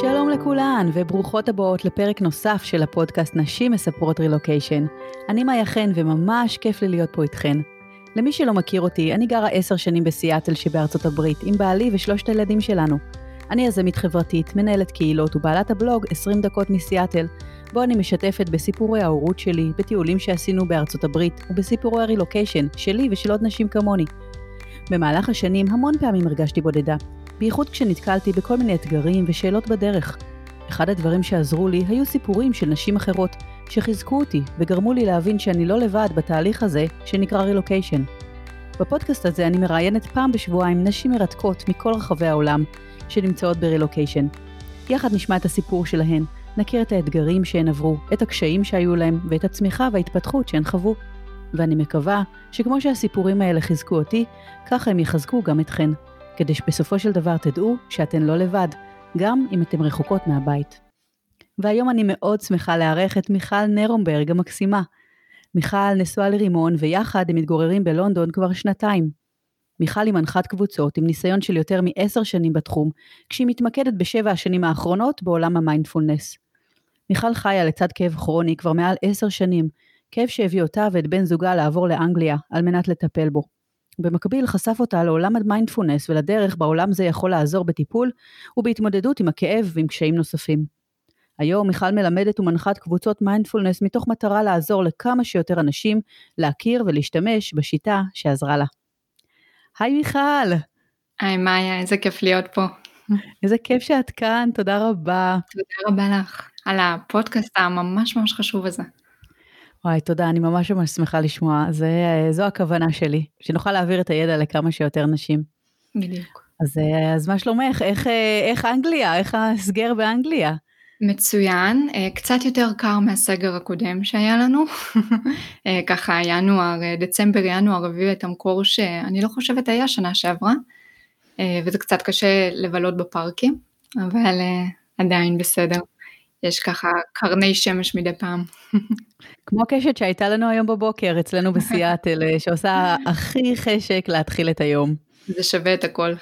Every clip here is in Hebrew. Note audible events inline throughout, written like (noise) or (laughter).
שלום לכולן, וברוכות הבאות לפרק נוסף של הפודקאסט נשים מספרות רילוקיישן. אני מאיה חן, וממש כיף לי להיות פה איתכן. למי שלא מכיר אותי, אני גרה עשר שנים בסיאטל שבארצות הברית, עם בעלי ושלושת הילדים שלנו. אני יזמית חברתית, מנהלת קהילות ובעלת הבלוג 20 דקות מסיאטל, בו אני משתפת בסיפורי ההורות שלי, בטיולים שעשינו בארצות הברית, ובסיפורי הרילוקיישן שלי ושל עוד נשים כמוני. במהלך השנים המון פעמים הרגשתי בודדה, בייחוד כשנתקלתי בכל מיני אתגרים ושאלות בדרך. אחד הדברים שעזרו לי היו סיפורים של נשים אחרות, שחיזקו אותי וגרמו לי להבין שאני לא לבד בתהליך הזה שנקרא רילוקיישן. בפודקאסט הזה אני מראיינת פעם בשבועיים נשים מרתקות מכל רחבי העולם שנמצאות ברילוקיישן. יחד נשמע את הסיפור שלהן, נכיר את האתגרים שהן עברו, את הקשיים שהיו להם ואת הצמיחה וההתפתחות שהן חוו. ואני מקווה שכמו שהסיפורים האלה חיזקו אותי, ככה הם יחזקו גם אתכן. כדי שבסופו של דבר תדעו שאתן לא לבד, גם אם אתן רחוקות מהבית. והיום אני מאוד שמחה לארח את מיכל נרומברג המקסימה. מיכל נשואה לרימון ויחד הם מתגוררים בלונדון כבר שנתיים. מיכל היא מנחת קבוצות עם ניסיון של יותר מעשר שנים בתחום, כשהיא מתמקדת בשבע השנים האחרונות בעולם המיינדפולנס. מיכל חיה לצד כאב כרוני כבר מעל עשר שנים, כאב שהביא אותה ואת בן זוגה לעבור לאנגליה על מנת לטפל בו. במקביל חשף אותה לעולם המיינדפולנס ולדרך בעולם זה יכול לעזור בטיפול ובהתמודדות עם הכאב ועם קשיים נוספים. היום מיכל מלמדת ומנחת קבוצות מיינדפולנס מתוך מטרה לעזור לכמה שיותר אנשים להכיר ולהשתמש בשיטה שעזרה לה. היי מיכל! היי מאיה, איזה כיף להיות פה. איזה כיף שאת כאן, תודה רבה. תודה רבה לך על הפודקאסט הממש ממש חשוב הזה. וואי, תודה, אני ממש ממש שמחה לשמוע. זה, זו הכוונה שלי, שנוכל להעביר את הידע לכמה שיותר נשים. בדיוק. אז, אז מה שלומך? איך, איך אנגליה? איך הסגר באנגליה? מצוין, קצת יותר קר מהסגר הקודם שהיה לנו. (laughs) ככה ינואר, דצמבר ינואר הביאו את המקור שאני לא חושבת היה שנה שעברה, וזה קצת קשה לבלות בפארקים, אבל עדיין בסדר. יש ככה קרני שמש מדי פעם. (laughs) כמו הקשת שהייתה לנו היום בבוקר אצלנו בסיאטל, אה, שעושה הכי חשק להתחיל את היום. זה שווה את הכל.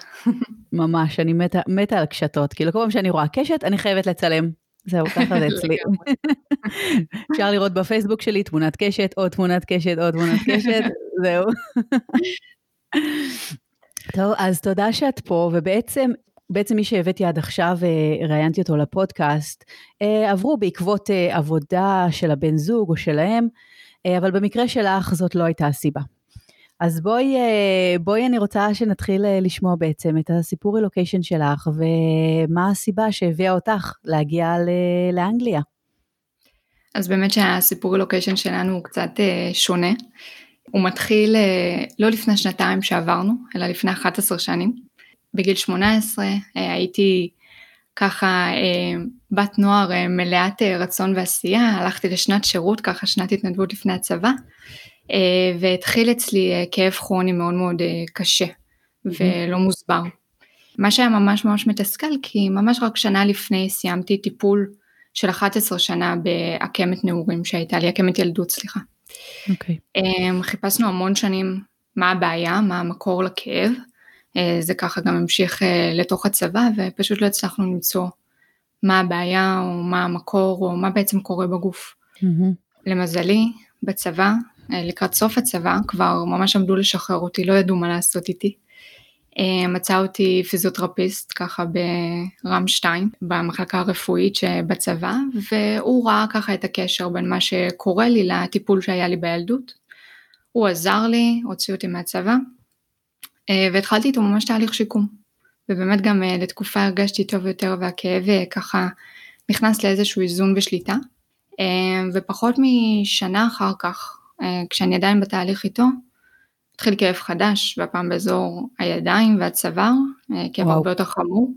ממש, אני מתה, מתה על קשתות. כאילו כל פעם שאני רואה קשת, אני חייבת לצלם. זהו, ככה זה אצלי. אפשר לראות בפייסבוק שלי תמונת קשת, עוד תמונת קשת, עוד תמונת קשת, זהו. טוב, אז תודה שאת פה, ובעצם בעצם מי שהבאתי עד עכשיו, אה, ראיינתי אותו לפודקאסט, אה, עברו בעקבות אה, עבודה של הבן זוג או שלהם, אבל במקרה שלך זאת לא הייתה הסיבה. אז בואי, בואי אני רוצה שנתחיל לשמוע בעצם את הסיפור רילוקיישן שלך, ומה הסיבה שהביאה אותך להגיע לאנגליה. אז באמת שהסיפור רילוקיישן שלנו הוא קצת שונה. הוא מתחיל לא לפני שנתיים שעברנו, אלא לפני 11 שנים. בגיל 18 אה, הייתי ככה אה, בת נוער אה, מלאת רצון ועשייה, הלכתי לשנת שירות, ככה שנת התנדבות לפני הצבא, והתחיל אצלי כאב כרוני מאוד מאוד קשה ולא מוסבר. מה שהיה ממש ממש מתסכל, כי ממש רק שנה לפני סיימתי טיפול של 11 שנה בעקמת נעורים שהייתה לי, עקמת ילדות, סליחה. אוקיי. Okay. חיפשנו המון שנים מה הבעיה, מה המקור לכאב. אה, זה ככה גם המשיך אה, לתוך הצבא ופשוט לא הצלחנו למצוא מה הבעיה או מה המקור או מה בעצם קורה בגוף. Mm-hmm. למזלי בצבא אה, לקראת סוף הצבא כבר ממש עמדו לשחרר אותי לא ידעו מה לעשות איתי. מצא אותי פיזיותרפיסט ככה ברם 2 במחלקה הרפואית שבצבא והוא ראה ככה את הקשר בין מה שקורה לי לטיפול שהיה לי בילדות. הוא עזר לי, הוציא אותי מהצבא והתחלתי איתו ממש תהליך שיקום. ובאמת גם אה, לתקופה הרגשתי טוב יותר והכאב אה, ככה נכנס לאיזשהו איזון ושליטה. ופחות משנה אחר כך, כשאני עדיין בתהליך איתו, התחיל כאב חדש, והפעם באזור הידיים והצוואר, כאב וואו. הרבה יותר חמור.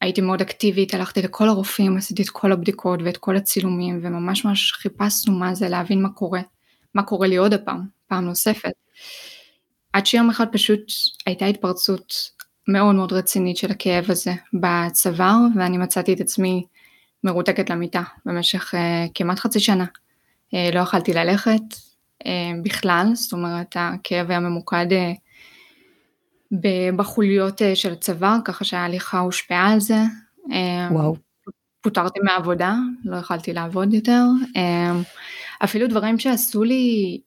הייתי מאוד אקטיבית, הלכתי לכל הרופאים, עשיתי את כל הבדיקות ואת כל הצילומים, וממש ממש חיפשנו מה זה, להבין מה קורה, מה קורה לי עוד הפעם, פעם נוספת. עד שיום אחד פשוט הייתה התפרצות מאוד מאוד רצינית של הכאב הזה בצוואר ואני מצאתי את עצמי מרותקת למיטה במשך uh, כמעט חצי שנה. Uh, לא יכלתי ללכת uh, בכלל, זאת אומרת הכאב היה ממוקד uh, בחוליות uh, של הצוואר, ככה שההליכה הושפעה על זה, וואו. פוטרתי מהעבודה, לא יכלתי לעבוד יותר. אפילו דברים שעשו לי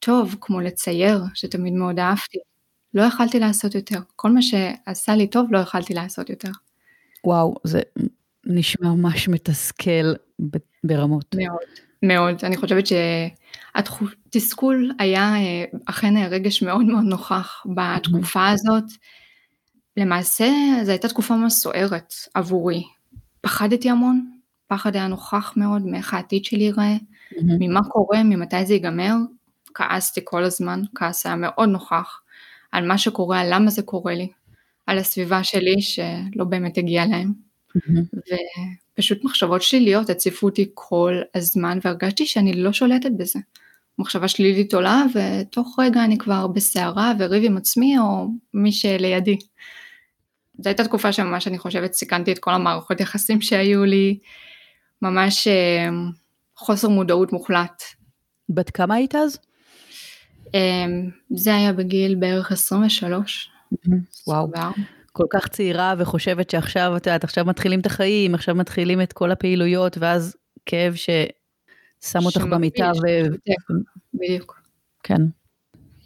טוב, כמו לצייר, שתמיד מאוד אהבתי, לא יכלתי לעשות יותר. כל מה שעשה לי טוב, לא יכלתי לעשות יותר. וואו, זה נשמע ממש מתסכל ברמות. מאוד, מאוד. אני חושבת שהתסכול היה אה, אכן רגש מאוד מאוד נוכח בתקופה הזאת. למעשה, זו הייתה תקופה ממש סוערת עבורי. פחדתי המון, פחד היה נוכח מאוד מאיך העתיד שלי ייראה, ממה קורה, ממתי זה ייגמר. כעסתי כל הזמן, כעס היה מאוד נוכח על מה שקורה, על למה זה קורה לי, על הסביבה שלי שלא באמת הגיעה להם. ופשוט מחשבות שליליות הציפו אותי כל הזמן והרגשתי שאני לא שולטת בזה. מחשבה שלילית עולה ותוך רגע אני כבר בסערה וריב עם עצמי או מי שלידי. זו הייתה תקופה שממש אני חושבת סיכנתי את כל המערכות יחסים שהיו לי, ממש אה, חוסר מודעות מוחלט. בת כמה היית אז? אה, זה היה בגיל בערך 23. וואו. כל כך צעירה וחושבת שעכשיו, את יודעת, עכשיו מתחילים את החיים, עכשיו מתחילים את כל הפעילויות, ואז כאב ששם אותך במיטה ו... בדיוק. כן.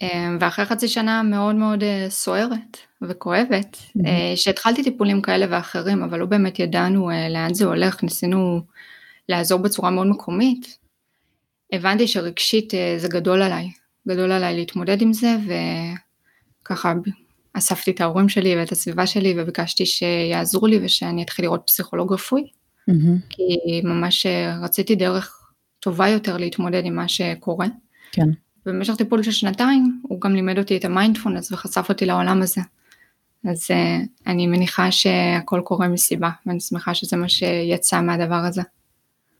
אמ, ואחרי חצי שנה מאוד מאוד אה, סוערת וכואבת, mm-hmm. שהתחלתי טיפולים כאלה ואחרים, אבל לא באמת ידענו אה, לאן זה הולך, ניסינו לעזור בצורה מאוד מקומית, הבנתי שרגשית זה גדול עליי, גדול עליי להתמודד עם זה, וככה אספתי את ההורים שלי ואת הסביבה שלי וביקשתי שיעזרו לי ושאני אתחיל לראות פסיכולוג רפואי, mm-hmm. כי ממש רציתי דרך טובה יותר להתמודד עם מה שקורה. כן. במשך טיפול של שנתיים הוא גם לימד אותי את המיינדפולנס וחשף אותי לעולם הזה. אז uh, אני מניחה שהכל קורה מסיבה ואני שמחה שזה מה שיצא מהדבר הזה.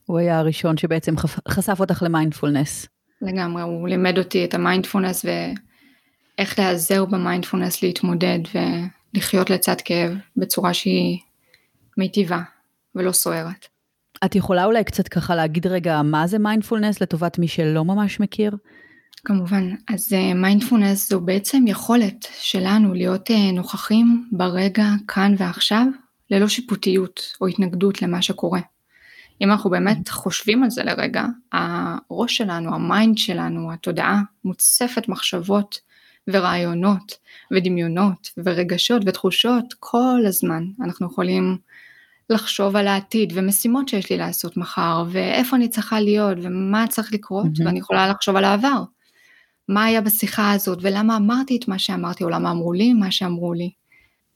הוא היה הראשון שבעצם חשף אותך למיינדפולנס. לגמרי, הוא לימד אותי את המיינדפולנס ואיך להיעזר במיינדפולנס להתמודד ולחיות לצד כאב בצורה שהיא מיטיבה ולא סוערת. את יכולה אולי קצת ככה להגיד רגע מה זה מיינדפולנס לטובת מי שלא ממש מכיר? כמובן, אז מיינדפולנס uh, זו בעצם יכולת שלנו להיות uh, נוכחים ברגע כאן ועכשיו ללא שיפוטיות או התנגדות למה שקורה. אם אנחנו באמת חושבים על זה לרגע, הראש שלנו, ה mind שלנו, התודעה מוצפת מחשבות ורעיונות ודמיונות ורגשות ותחושות כל הזמן. אנחנו יכולים לחשוב על העתיד ומשימות שיש לי לעשות מחר ואיפה אני צריכה להיות ומה צריך לקרות mm-hmm. ואני יכולה לחשוב על העבר. מה היה בשיחה הזאת ולמה אמרתי את מה שאמרתי או למה אמרו לי מה שאמרו לי.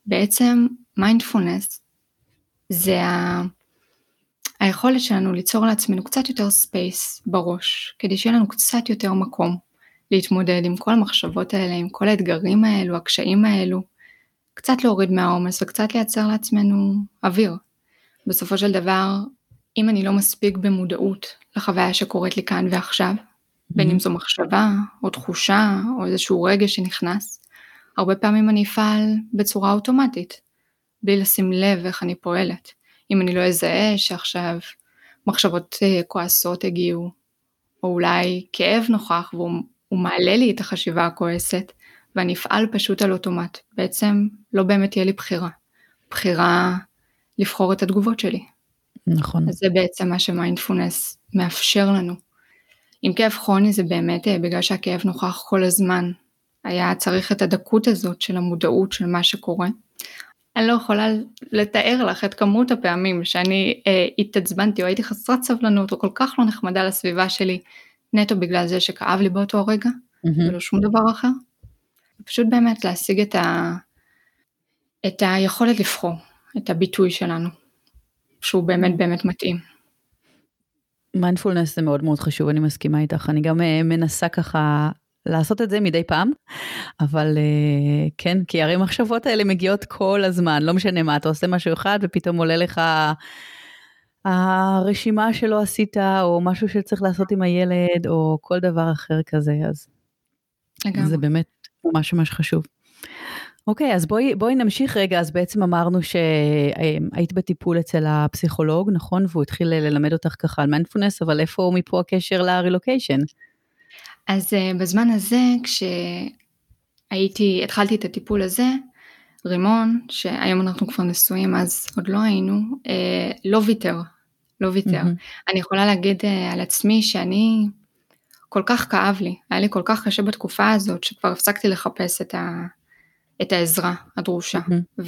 בעצם מיינדפולנס זה ה... היכולת שלנו ליצור לעצמנו קצת יותר space בראש, כדי שיהיה לנו קצת יותר מקום להתמודד עם כל המחשבות האלה, עם כל האתגרים האלו, הקשיים האלו, קצת להוריד מהעומס וקצת לייצר לעצמנו אוויר. בסופו של דבר, אם אני לא מספיק במודעות לחוויה שקורית לי כאן ועכשיו, בין אם זו מחשבה או תחושה או איזשהו רגש שנכנס, הרבה פעמים אני אפעל בצורה אוטומטית, בלי לשים לב איך אני פועלת. אם אני לא אזהה שעכשיו מחשבות אה, כועסות הגיעו, או אולי כאב נוכח והוא מעלה לי את החשיבה הכועסת, ואני אפעל פשוט על אוטומט. בעצם לא באמת תהיה לי בחירה. בחירה לבחור את התגובות שלי. נכון. אז זה בעצם מה שמיינדפולנס מאפשר לנו. עם כאב כרוני זה באמת אה, בגלל שהכאב נוכח כל הזמן. היה צריך את הדקות הזאת של המודעות של מה שקורה. אני לא יכולה לתאר לך את כמות הפעמים שאני אה, התעצבנתי או הייתי חסרת סבלנות או כל כך לא נחמדה לסביבה שלי, נטו בגלל זה שכאב לי באותו רגע, mm-hmm. ולא שום דבר אחר. פשוט באמת להשיג את, ה, את היכולת לבחור, את הביטוי שלנו, שהוא באמת באמת מתאים. מיינדפולנס זה מאוד מאוד חשוב, אני מסכימה איתך. אני גם אה, מנסה ככה לעשות את זה מדי פעם, אבל אה, כן, כי הרי המחשבות האלה מגיעות כל הזמן, לא משנה מה, אתה עושה משהו אחד ופתאום עולה לך הרשימה שלא עשית, או משהו שצריך לעשות עם הילד, או כל דבר אחר כזה, אז לגמרי. זה באמת ממש ממש חשוב. אוקיי, אז בואי, בואי נמשיך רגע, אז בעצם אמרנו שהיית בטיפול אצל הפסיכולוג, נכון? והוא התחיל ללמד אותך ככה על מיינדפולנס, אבל איפה מפה הקשר לרילוקיישן? אז uh, בזמן הזה, כשהייתי, התחלתי את הטיפול הזה, רימון, שהיום אנחנו כבר נשואים אז עוד לא היינו, אה, לא ויתר, לא ויתר. Mm-hmm. אני יכולה להגיד אה, על עצמי שאני, כל כך כאב לי, היה לי כל כך קשה בתקופה הזאת, שכבר הפסקתי לחפש את, ה, את העזרה הדרושה. Mm-hmm.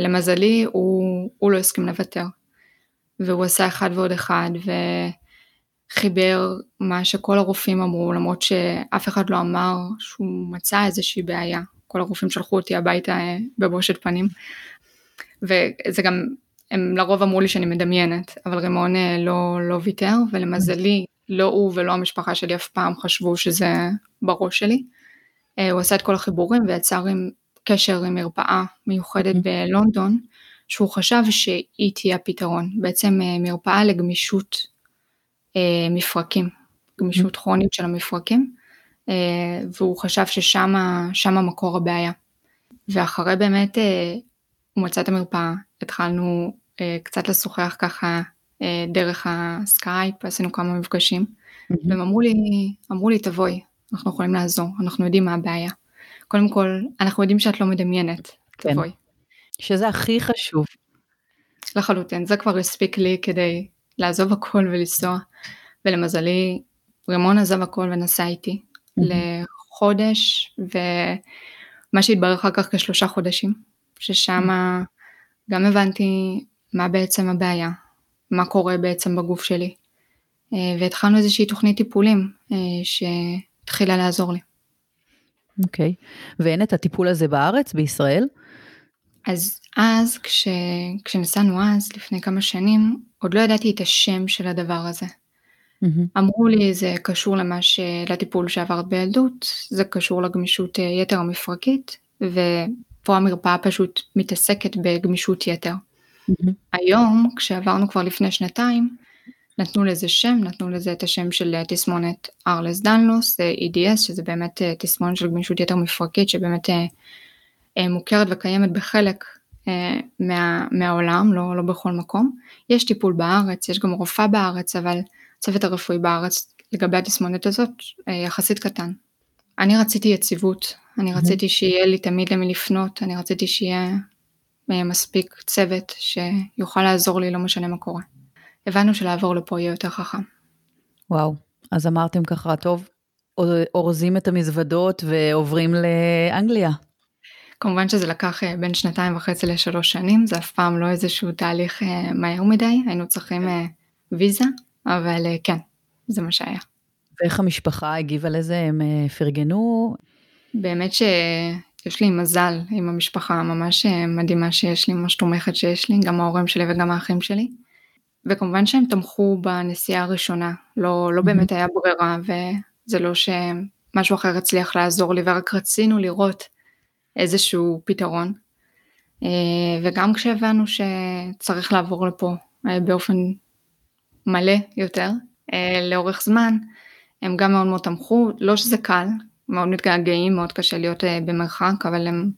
ולמזלי, הוא, הוא לא הסכים לוותר. והוא עשה אחד ועוד אחד, וחיבר מה שכל הרופאים אמרו, למרות שאף אחד לא אמר שהוא מצא איזושהי בעיה. כל הרופאים שלחו אותי הביתה אה, בבושת פנים. וזה גם, הם לרוב אמרו לי שאני מדמיינת, אבל רימון אה, לא, לא ויתר, ולמזלי, לא הוא ולא המשפחה שלי אף פעם חשבו שזה בראש שלי. אה, הוא עשה את כל החיבורים ויצר עם קשר עם מרפאה מיוחדת בלונדון, שהוא חשב שהיא תהיה הפתרון, בעצם מרפאה לגמישות מפרקים, גמישות כרונית של המפרקים. אה, והוא חשב ששם מקור הבעיה. ואחרי באמת אה, הוא מצא את המרפאה, התחלנו אה, קצת לשוחח ככה דרך הסקייפ, עשינו כמה מפגשים, והם אמרו לי, אמרו לי תבואי, אנחנו יכולים לעזור, אנחנו יודעים מה הבעיה. קודם כל, אנחנו יודעים שאת לא מדמיינת, כן. תבואי. שזה הכי חשוב. לחלוטין, זה כבר הספיק לי כדי לעזוב הכל ולנסוע, ולמזלי, רימון עזב הכל ונסע איתי, לחודש, ומה שהתברר אחר כך כשלושה חודשים, ששם גם הבנתי מה בעצם הבעיה, מה קורה בעצם בגוף שלי, אה, והתחלנו איזושהי תוכנית טיפולים אה, שהתחילה לעזור לי. אוקיי, okay. ואין את הטיפול הזה בארץ, בישראל? אז אז, כש, כשנסענו אז, לפני כמה שנים, עוד לא ידעתי את השם של הדבר הזה. Mm-hmm. אמרו לי זה קשור למה ש... לטיפול שעברת בילדות, זה קשור לגמישות אה, יתר המפרקית, ופה המרפאה פשוט מתעסקת בגמישות יתר. Mm-hmm. היום, כשעברנו כבר לפני שנתיים, נתנו לזה שם, נתנו לזה את השם של אה, תסמונת ארלס דנלוס, זה EDS, שזה באמת אה, תסמונת של גמישות יתר מפרקית, שבאמת מוכרת וקיימת בחלק מה, מהעולם, לא, לא בכל מקום. יש טיפול בארץ, יש גם רופאה בארץ, אבל הצוות הרפואי בארץ לגבי התסמונת הזאת אה, יחסית קטן. אני רציתי יציבות, אני רציתי שיהיה לי תמיד למי לפנות, אני רציתי שיהיה אה, מספיק צוות שיוכל לעזור לי לא משנה מה קורה. הבנו שלעבור לפה יהיה יותר חכם. וואו, אז אמרתם ככה, טוב, אורזים את המזוודות ועוברים לאנגליה. כמובן שזה לקח אה, בין שנתיים וחצי לשלוש שנים, זה אף פעם לא איזשהו תהליך מהר מדי, היינו צריכים ויזה אבל אה, כן, זה מה שהיה. ואיך המשפחה הגיבה לזה? הם אה, פרגנו? באמת שיש לי מזל עם המשפחה ממש אה, מדהימה שיש לי, ממש תומכת שיש לי, גם ההורים שלי וגם האחים שלי. וכמובן שהם תמכו בנסיעה הראשונה, לא, לא באמת היה ברירה וזה לא שמשהו אחר הצליח לעזור לי ורק רצינו לראות איזשהו פתרון. וגם כשהבנו שצריך לעבור לפה באופן מלא יותר אה, לאורך זמן, הם גם מאוד מאוד תמכו, לא שזה קל, מאוד מתגעגעים, מאוד קשה להיות אה, במרחק, אבל הם...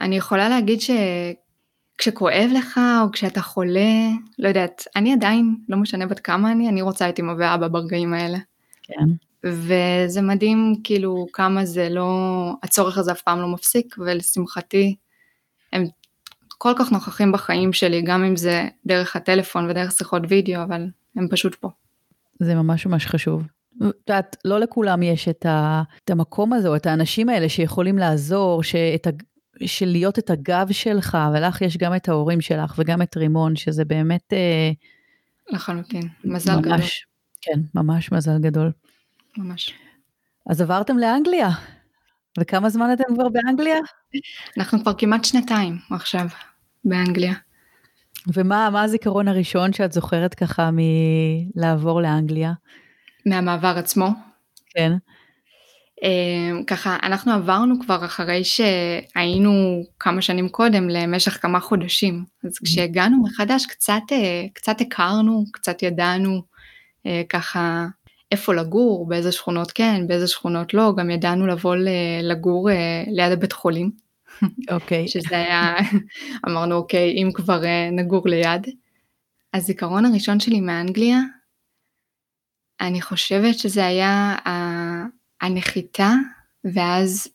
אני יכולה להגיד שכשכואב לך או כשאתה חולה, לא יודעת, אני עדיין, לא משנה בת כמה אני, אני רוצה את אמא ואבא ברגעים האלה. כן. וזה מדהים כאילו כמה זה לא, הצורך הזה אף פעם לא מפסיק, ולשמחתי הם כל כך נוכחים בחיים שלי, גם אם זה דרך הטלפון ודרך שיחות וידאו, אבל הם פשוט פה. זה ממש ממש חשוב. את יודעת, לא לכולם יש את, ה, את המקום הזה, או את האנשים האלה שיכולים לעזור, שאת ה, של להיות את הגב שלך, ולך יש גם את ההורים שלך וגם את רימון, שזה באמת... אה, לחלוטין, מזל ממש, גדול. כן, ממש מזל גדול. ממש. אז עברתם לאנגליה, וכמה זמן אתם כבר באנגליה? אנחנו כבר כמעט שנתיים עכשיו באנגליה. ומה הזיכרון הראשון שאת זוכרת ככה מלעבור לאנגליה? מהמעבר עצמו? כן. Uh, ככה אנחנו עברנו כבר אחרי שהיינו כמה שנים קודם למשך כמה חודשים אז. כשהגענו מחדש קצת uh, קצת הכרנו קצת ידענו uh, ככה איפה לגור באיזה שכונות כן באיזה שכונות לא גם ידענו לבוא לגור ליד הבית חולים אוקיי. Okay. (laughs) שזה היה, אמרנו אוקיי, אם כבר אה, נגור ליד. הזיכרון הראשון שלי מאנגליה, אני חושבת שזה היה הנחיתה, ואז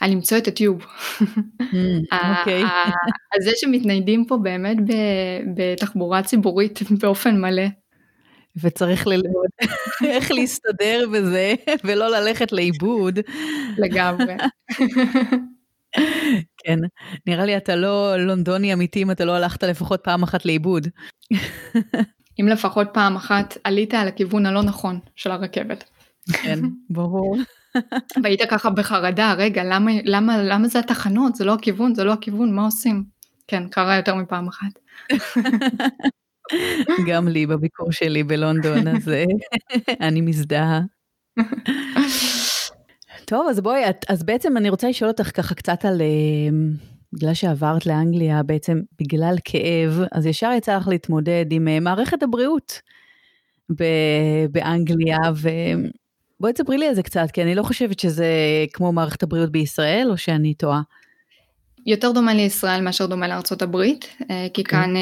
על למצוא את הטיוב. (laughs) אוקיי. על זה שמתניידים פה באמת בתחבורה ציבורית (laughs) באופן מלא. וצריך ללמוד (laughs) איך להסתדר בזה ולא ללכת לאיבוד. לגמרי. (laughs) כן, נראה לי אתה לא לונדוני אמיתי אם אתה לא הלכת לפחות פעם אחת לאיבוד. (laughs) אם לפחות פעם אחת עלית על הכיוון הלא נכון של הרכבת. כן, ברור. והיית ככה בחרדה, רגע, למה, למה, למה זה התחנות? זה לא הכיוון, זה לא הכיוון, מה עושים? כן, קרה יותר מפעם אחת. גם לי בביקור שלי בלונדון, אז אה, אני מזדהה. טוב, אז בואי, אז בעצם אני רוצה לשאול אותך ככה קצת על, אה, בגלל שעברת לאנגליה, בעצם בגלל כאב, אז ישר יצא לך להתמודד עם אה, מערכת הבריאות באנגליה, ובואי תספרי לי על זה קצת, כי אני לא חושבת שזה כמו מערכת הבריאות בישראל, או שאני טועה. יותר דומה לישראל מאשר דומה לארצות הברית, אה, כי כן. כאן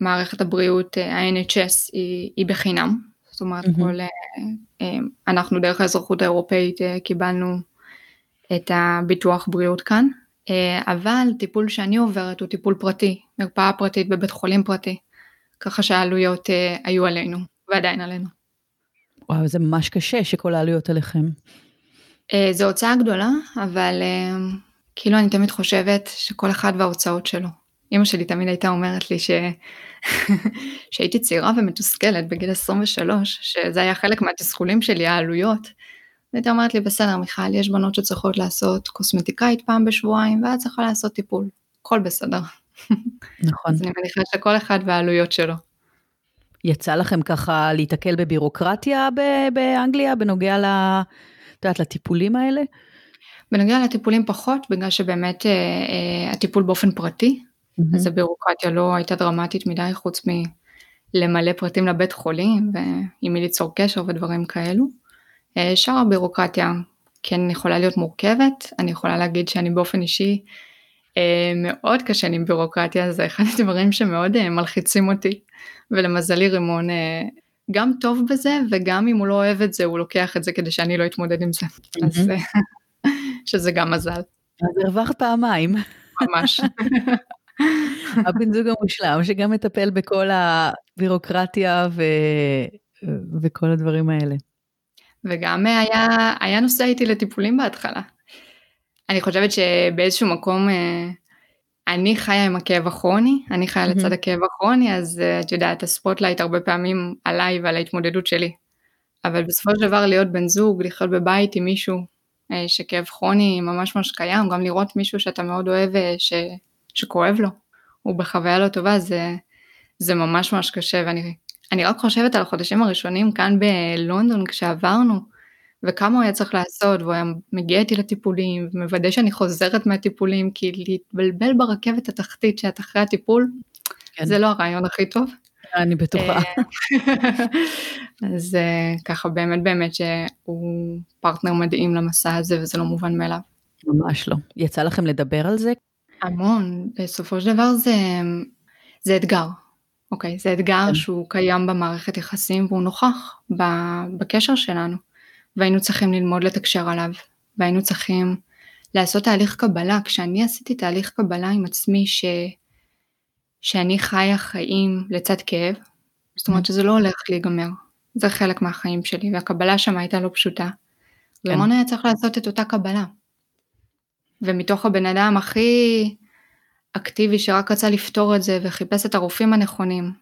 מערכת הבריאות, ה-NHS היא, היא בחינם, זאת אומרת mm-hmm. כל, אנחנו דרך האזרחות האירופאית קיבלנו את הביטוח בריאות כאן, אה, אבל טיפול שאני עוברת הוא טיפול פרטי, מרפאה פרטית בבית חולים פרטי, ככה שהעלויות אה, היו עלינו ועדיין עלינו. וואו, זה ממש קשה שכל העלויות עליכם. אה, זו הוצאה גדולה, אבל כאילו אני תמיד חושבת שכל אחד וההוצאות שלו. אמא שלי תמיד הייתה אומרת לי ש... (laughs) שהייתי צעירה ומתוסכלת בגיל 23, שזה היה חלק מהתסכולים שלי, העלויות. והייתה אומרת לי, בסדר מיכל, יש בנות שצריכות לעשות קוסמטיקאית פעם בשבועיים, ואת צריכה לעשות טיפול, הכל בסדר. נכון. אז אני מניחה שכל אחד והעלויות שלו. יצא לכם ככה להיתקל בבירוקרטיה באנגליה בנוגע ל... את יודעת, לטיפולים האלה? בנוגע לטיפולים פחות, בגלל שבאמת אה, אה, הטיפול באופן פרטי, mm-hmm. אז הבירוקרטיה לא הייתה דרמטית מדי, חוץ מלמלא פרטים לבית חולים, ועם מי ליצור קשר ודברים כאלו. אה, שאר הבירוקרטיה כן יכולה להיות מורכבת, אני יכולה להגיד שאני באופן אישי אה, מאוד קשה עם בירוקרטיה, זה אחד הדברים שמאוד אה, מלחיצים אותי, ולמזלי רימון גם טוב בזה, וגם אם הוא לא אוהב את זה, הוא לוקח את זה כדי שאני לא אתמודד עם זה. אז שזה גם מזל. אז הרווחת פעמיים. ממש. (laughs) הבן זוג המושלם שגם מטפל בכל הבירוקרטיה ו... וכל הדברים האלה. וגם היה, היה נוסע איתי לטיפולים בהתחלה. אני חושבת שבאיזשהו מקום אה, אני חיה עם הכאב הכרוני, אני חיה לצד הכאב הכרוני, אז אה, את יודעת, ה spotlight הרבה פעמים עליי ועל ההתמודדות שלי. אבל בסופו של דבר להיות בן זוג, לחיות בבית עם מישהו שכאב כרוני ממש ממש קיים, גם לראות מישהו שאתה מאוד אוהב ש, שכואב לו, הוא בחוויה לא טובה, זה, זה ממש ממש קשה, ואני אני רק חושבת על החודשים הראשונים כאן בלונדון כשעברנו, וכמה הוא היה צריך לעשות, והוא היה מגיע איתי לטיפולים, ומוודא שאני חוזרת מהטיפולים, כי להתבלבל ברכבת התחתית שאת אחרי הטיפול, כן. זה לא הרעיון הכי טוב. אני בטוחה. אה, (laughs) אז אה, ככה באמת באמת שהוא פרטנר מדהים למסע הזה, וזה לא מובן מאליו. ממש לא. יצא לכם לדבר על זה? המון, בסופו של דבר זה, זה אתגר. אוקיי, זה אתגר כן. שהוא קיים במערכת יחסים והוא נוכח בקשר שלנו, והיינו צריכים ללמוד לתקשר עליו, והיינו צריכים לעשות תהליך קבלה. כשאני עשיתי תהליך קבלה עם עצמי ש... שאני חיה חיים לצד כאב, זאת אומרת. שזה לא הולך להיגמר, זה חלק מהחיים שלי, והקבלה שם הייתה לא פשוטה. כן. ומון היה צריך לעשות את אותה קבלה. ומתוך הבן אדם הכי אקטיבי שרק רצה לפתור את זה וחיפש את הרופאים הנכונים.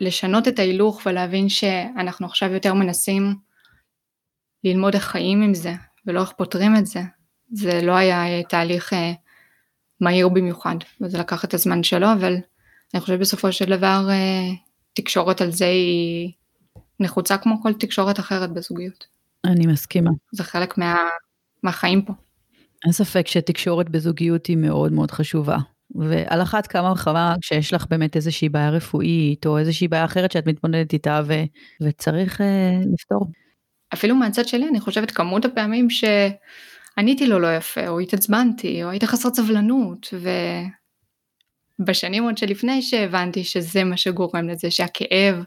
לשנות את ההילוך ולהבין שאנחנו עכשיו יותר מנסים ללמוד איך חיים עם זה ולא איך פותרים את זה. זה לא היה תהליך אה, מהיר במיוחד וזה לקח את הזמן שלו אבל אני חושבת בסופו של דבר אה, תקשורת על זה היא נחוצה כמו כל תקשורת אחרת בזוגיות. אני מסכימה. זה חלק מה, מהחיים פה. אין ספק שתקשורת בזוגיות היא מאוד מאוד חשובה. ועל אחת כמה וכמה כשיש לך באמת איזושהי בעיה רפואית או איזושהי בעיה אחרת שאת מתמודדת איתה ו- וצריך uh, לפתור. אפילו מהצד שלי אני חושבת כמות הפעמים שעניתי לו לא יפה או התעצבנתי או הייתי חסרת סבלנות ובשנים עוד שלפני שהבנתי שזה מה שגורם לזה שהכאב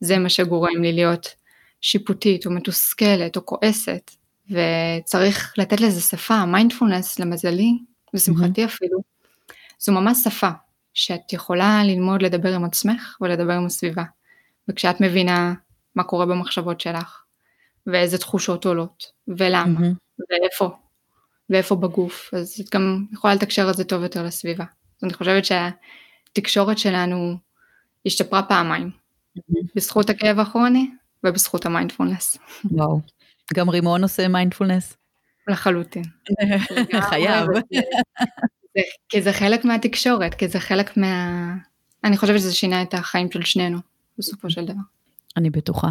זה מה שגורם לי להיות שיפוטית או מתוסכלת או כועסת וצריך לתת לזה שפה, מיינדפולנס למזלי, לשמחתי mm-hmm. אפילו, זו ממש שפה שאת יכולה ללמוד לדבר עם עצמך ולדבר עם הסביבה. וכשאת מבינה מה קורה במחשבות שלך, ואיזה תחושות עולות, ולמה, mm-hmm. ואיפה, ואיפה בגוף, אז את גם יכולה לתקשר את זה טוב יותר לסביבה. אז אני חושבת שהתקשורת שלנו השתפרה פעמיים, mm-hmm. בזכות הכאב הכרוני ובזכות המיינדפולנס. וואו. גם רימון עושה מיינדפולנס? לחלוטין. (laughs) חייב. כי זה חלק מהתקשורת, כי זה חלק מה... אני חושבת שזה שינה את החיים של שנינו, בסופו של דבר. אני בטוחה.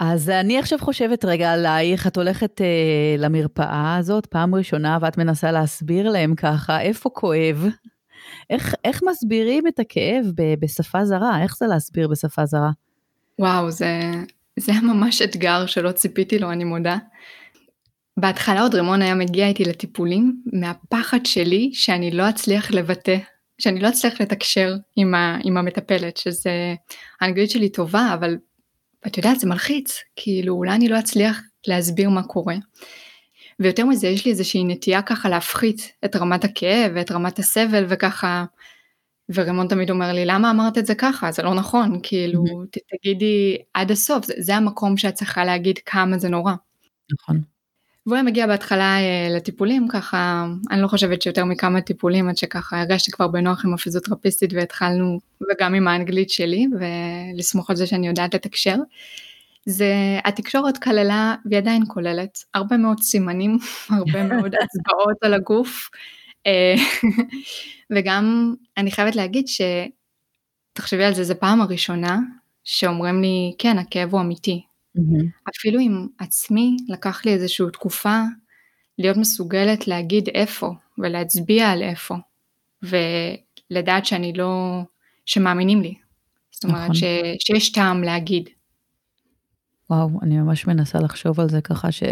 אז אני עכשיו חושבת רגע עלייך, את הולכת אה, למרפאה הזאת פעם ראשונה ואת מנסה להסביר להם ככה, איפה כואב? איך, איך מסבירים את הכאב ב, בשפה זרה? איך זה להסביר בשפה זרה? וואו, זה, זה היה ממש אתגר שלא ציפיתי לו, אני מודה. בהתחלה עוד רמון היה מגיע איתי לטיפולים מהפחד שלי שאני לא אצליח לבטא, שאני לא אצליח לתקשר עם, ה, עם המטפלת, שזה, האנגלית שלי טובה, אבל את יודעת זה מלחיץ, כאילו אולי אני לא אצליח להסביר מה קורה. ויותר מזה יש לי איזושהי נטייה ככה להפחית את רמת הכאב ואת רמת הסבל וככה ורמון תמיד אומר לי למה אמרת את זה ככה זה לא נכון כאילו mm-hmm. תגידי עד הסוף זה, זה המקום שאת צריכה להגיד כמה זה נורא. נכון. והוא היה מגיע בהתחלה אה, לטיפולים ככה אני לא חושבת שיותר מכמה טיפולים עד שככה הרגשתי כבר בנוח עם הפיזיותרפיסטית והתחלנו וגם עם האנגלית שלי ולסמוך על זה שאני יודעת לתקשר. זה התקשורת כללה והיא עדיין כוללת הרבה מאוד סימנים (laughs) הרבה מאוד (laughs) הצבעות על הגוף אה, (laughs) וגם אני חייבת להגיד שתחשבי על זה זה פעם הראשונה שאומרים לי כן הכאב הוא אמיתי Mm-hmm. אפילו עם עצמי לקח לי איזושהי תקופה להיות מסוגלת להגיד איפה ולהצביע על איפה ולדעת שאני לא, שמאמינים לי. זאת אומרת נכון. ש, שיש טעם להגיד. וואו, אני ממש מנסה לחשוב על זה ככה ש...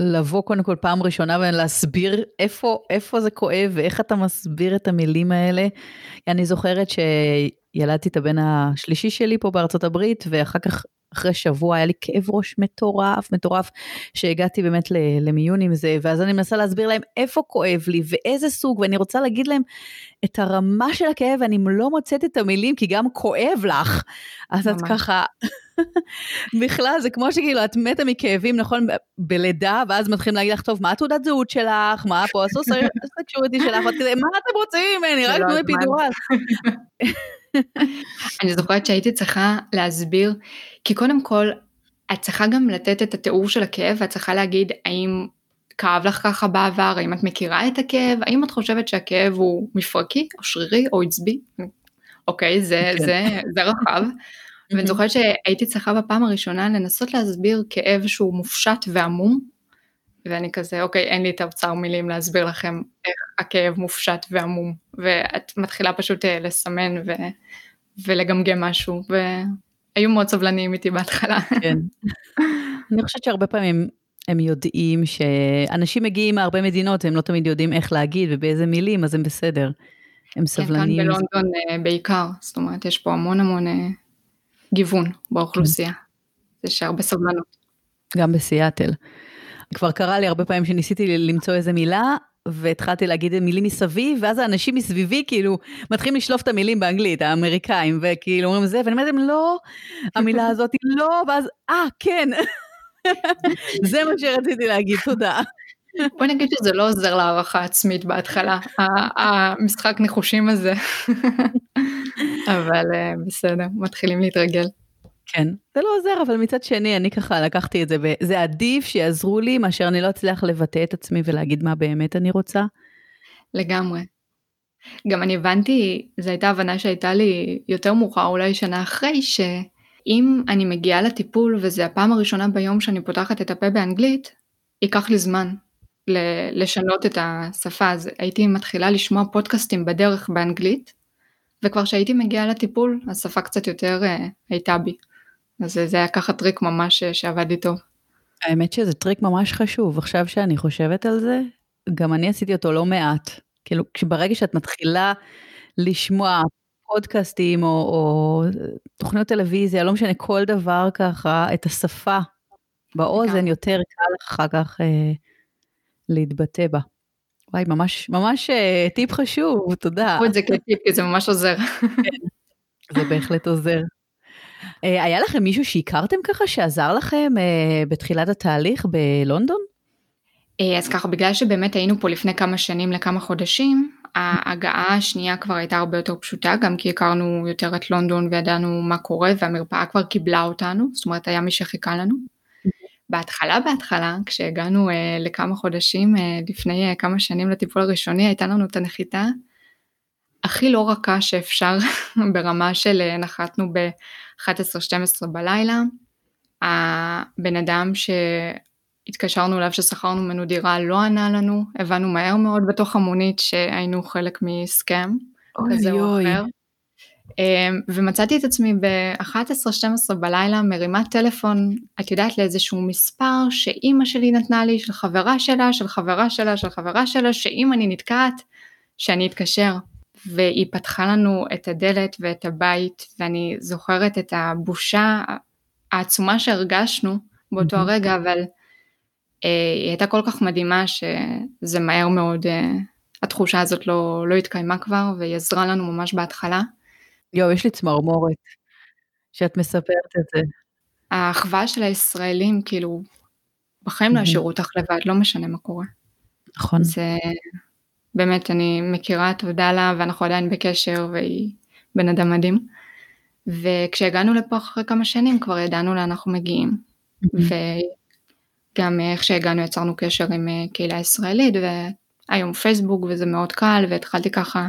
לבוא קודם כל פעם ראשונה ולהסביר איפה, איפה זה כואב ואיך אתה מסביר את המילים האלה. אני זוכרת שילדתי את הבן השלישי שלי פה בארצות הברית ואחר כך אחרי שבוע היה לי כאב ראש מטורף, מטורף, שהגעתי באמת למיון עם זה, ואז אני מנסה להסביר להם איפה כואב לי ואיזה סוג, ואני רוצה להגיד להם את הרמה של הכאב, ואני לא מוצאת את המילים, כי גם כואב לך. אז ממש. את ככה, (laughs) בכלל, זה כמו שכאילו, את מתה מכאבים, נכון, בלידה, ואז מתחילים להגיד לך, טוב, מה התעודת זהות שלך, מה פה הסקשוריטי (laughs) שלך, ואת כזה, מה אתם רוצים ממני, רק תנו אפידורל. (laughs) אני זוכרת שהייתי צריכה להסביר, כי קודם כל, את צריכה גם לתת את התיאור של הכאב, ואת צריכה להגיד האם כאב לך ככה בעבר, האם את מכירה את הכאב, האם את חושבת שהכאב הוא מפרקי, או שרירי, או עצבי, אוקיי, זה, כן. זה, זה רחב. (laughs) ואני זוכרת שהייתי צריכה בפעם הראשונה לנסות להסביר כאב שהוא מופשט ועמום, ואני כזה, אוקיי, אין לי את האוצר מילים להסביר לכם איך הכאב מופשט ועמום, ואת מתחילה פשוט אה, לסמן ו... ולגמגם משהו, והיו מאוד סבלניים איתי בהתחלה. כן. (laughs) אני חושבת שהרבה פעמים הם יודעים שאנשים מגיעים מהרבה מדינות, הם לא תמיד יודעים איך להגיד ובאיזה מילים, אז הם בסדר. הם סבלניים. כן, כאן בלונדון זה... אה, בעיקר, זאת אומרת, יש פה המון המון אה, גיוון באוכלוסייה. כן. יש הרבה סבלנות. גם בסיאטל. כבר קרה לי הרבה פעמים שניסיתי למצוא איזה מילה, והתחלתי להגיד מילים מסביב, ואז האנשים מסביבי כאילו מתחילים לשלוף את המילים באנגלית, האמריקאים, וכאילו אומרים זה, ואני אומרת להם לא, המילה (laughs) הזאת היא לא, ואז אה, כן. (laughs) זה מה שרציתי להגיד, תודה. בוא נגיד שזה לא עוזר להערכה עצמית בהתחלה, המשחק ניחושים הזה, (laughs) אבל אה, בסדר, מתחילים להתרגל. כן, זה לא עוזר, אבל מצד שני, אני ככה לקחתי את זה, וזה עדיף שיעזרו לי מאשר אני לא אצליח לבטא את עצמי ולהגיד מה באמת אני רוצה. לגמרי. גם אני הבנתי, זו הייתה הבנה שהייתה לי יותר מאוחר, אולי שנה אחרי, שאם אני מגיעה לטיפול וזה הפעם הראשונה ביום שאני פותחת את הפה באנגלית, ייקח לי זמן לשנות את השפה. אז הייתי מתחילה לשמוע פודקאסטים בדרך באנגלית, וכבר כשהייתי מגיעה לטיפול, השפה קצת יותר uh, הייתה בי. אז זה היה ככה טריק ממש שעבד טוב. האמת שזה טריק ממש חשוב, עכשיו שאני חושבת על זה, גם אני עשיתי אותו לא מעט. כאילו, ברגע שאת מתחילה לשמוע פודקאסטים או, או תוכניות טלוויזיה, לא משנה, כל דבר ככה, את השפה באוזן יותר קל אחר כך אה, להתבטא בה. וואי, ממש, ממש אה, טיפ חשוב, תודה. קחו את זה כטיפ, כי זה ממש עוזר. כן, זה בהחלט עוזר. אה, היה לכם מישהו שהכרתם ככה, שעזר לכם אה, בתחילת התהליך בלונדון? אה, אז ככה, בגלל שבאמת היינו פה לפני כמה שנים לכמה חודשים, ההגעה השנייה כבר הייתה הרבה יותר פשוטה, גם כי הכרנו יותר את לונדון וידענו מה קורה, והמרפאה כבר קיבלה אותנו, זאת אומרת היה מי שחיכה לנו. בהתחלה בהתחלה, כשהגענו לכמה חודשים לפני כמה שנים לטיפול הראשוני, הייתה לנו את הנחיתה הכי לא רכה שאפשר, (laughs) ברמה של uh, נחתנו ב-11-12 בלילה. הבן אדם שהתקשרנו אליו ששכרנו ממנו דירה לא ענה לנו, הבנו מהר מאוד בתוך המונית שהיינו חלק מסכם כזה או אחר. אמ, ומצאתי את עצמי ב-11-12 בלילה מרימה טלפון, את יודעת לאיזשהו מספר שאימא שלי נתנה לי, של חברה שלה, של חברה שלה, של חברה שלה, שאם אני נתקעת, שאני אתקשר. והיא פתחה לנו את הדלת ואת הבית, ואני זוכרת את הבושה העצומה שהרגשנו באותו הרגע, אבל אה, היא הייתה כל כך מדהימה שזה מהר מאוד, אה, התחושה הזאת לא, לא התקיימה כבר, והיא עזרה לנו ממש בהתחלה. יואו, יש לי צמרמורת שאת מספרת את זה. האחווה של הישראלים, כאילו, בחיים לא ישאירו אותך לבד, לא משנה מה קורה. נכון. זה באמת, אני מכירה, תודה לה, ואנחנו עדיין בקשר, והיא בן אדם מדהים. וכשהגענו לפה אחרי כמה שנים, כבר ידענו לאן אנחנו מגיעים. וגם איך שהגענו יצרנו קשר עם אה, קהילה ישראלית, והיום פייסבוק, וזה מאוד קל, והתחלתי ככה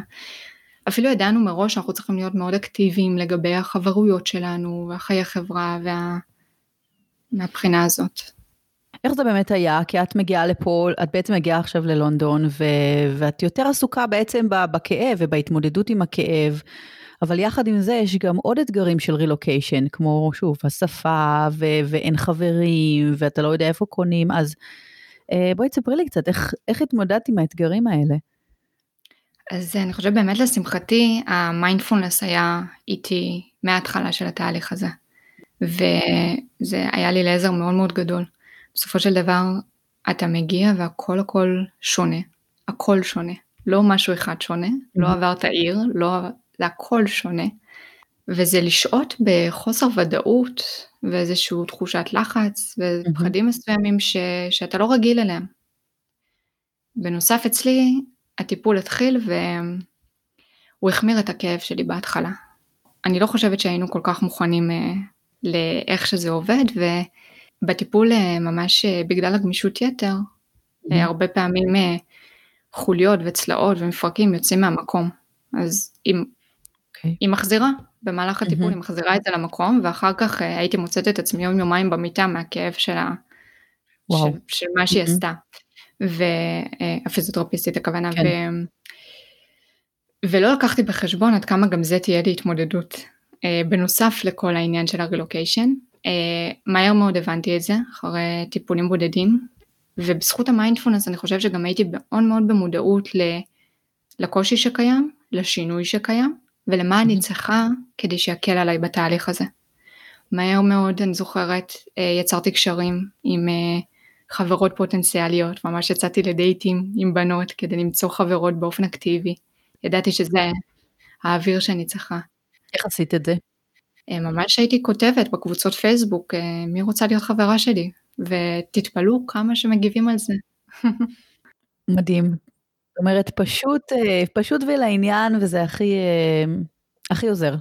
אפילו ידענו מראש שאנחנו צריכים להיות מאוד אקטיביים לגבי החברויות שלנו והחיי החברה וה... מהבחינה הזאת. איך זה באמת היה? כי את מגיעה לפה, את בעצם מגיעה עכשיו ללונדון, ו... ואת יותר עסוקה בעצם בכאב ובהתמודדות עם הכאב, אבל יחד עם זה יש גם עוד אתגרים של רילוקיישן, כמו שוב, השפה, ו... ואין חברים, ואתה לא יודע איפה קונים, אז אה, בואי תספרי לי קצת, איך, איך התמודדת עם האתגרים האלה? אז אני חושבת באמת לשמחתי המיינדפולנס היה איתי מההתחלה של התהליך הזה. וזה היה לי לעזר מאוד מאוד גדול. בסופו של דבר אתה מגיע והכל הכל שונה. הכל שונה. לא משהו אחד שונה, לא mm-hmm. עברת עיר, לא, זה הכל שונה. וזה לשהות בחוסר ודאות ואיזושהי תחושת לחץ ופחדים mm-hmm. מסוימים ש, שאתה לא רגיל אליהם. בנוסף אצלי הטיפול התחיל והוא החמיר את הכאב שלי בהתחלה. אני לא חושבת שהיינו כל כך מוכנים uh, לאיך שזה עובד ובטיפול uh, ממש uh, בגלל הגמישות יתר, mm-hmm. uh, הרבה פעמים חוליות וצלעות ומפרקים יוצאים מהמקום. אז היא, okay. אוקיי. היא מחזירה, במהלך הטיפול mm-hmm. היא מחזירה את זה למקום ואחר כך הייתי מוצאת את עצמי יום יומיים במיטה מהכאב של, ה, wow. של, של מה שהיא mm-hmm. עשתה. והפיזיותרפיסטית הכוונה, כן. ו... ולא לקחתי בחשבון עד כמה גם זה תהיה לי התמודדות. אה, בנוסף לכל העניין של הרילוקיישן, אה, מהר מאוד הבנתי את זה אחרי טיפולים בודדים, ובזכות המיינדפולנס אני חושבת שגם הייתי מאוד מאוד במודעות לקושי שקיים, לשינוי שקיים, ולמה אני צריכה כדי שיקל עליי בתהליך הזה. מהר מאוד אני זוכרת אה, יצרתי קשרים עם חברות פוטנציאליות, ממש יצאתי לדייטים עם בנות כדי למצוא חברות באופן אקטיבי. ידעתי שזה האוויר שאני צריכה. איך עשית את זה? אה, ממש הייתי כותבת בקבוצות פייסבוק, אה, מי רוצה להיות חברה שלי? ותתפלאו כמה שמגיבים על זה. (laughs) מדהים. זאת אומרת, פשוט, אה, פשוט ולעניין, וזה הכי, הכי עוזר.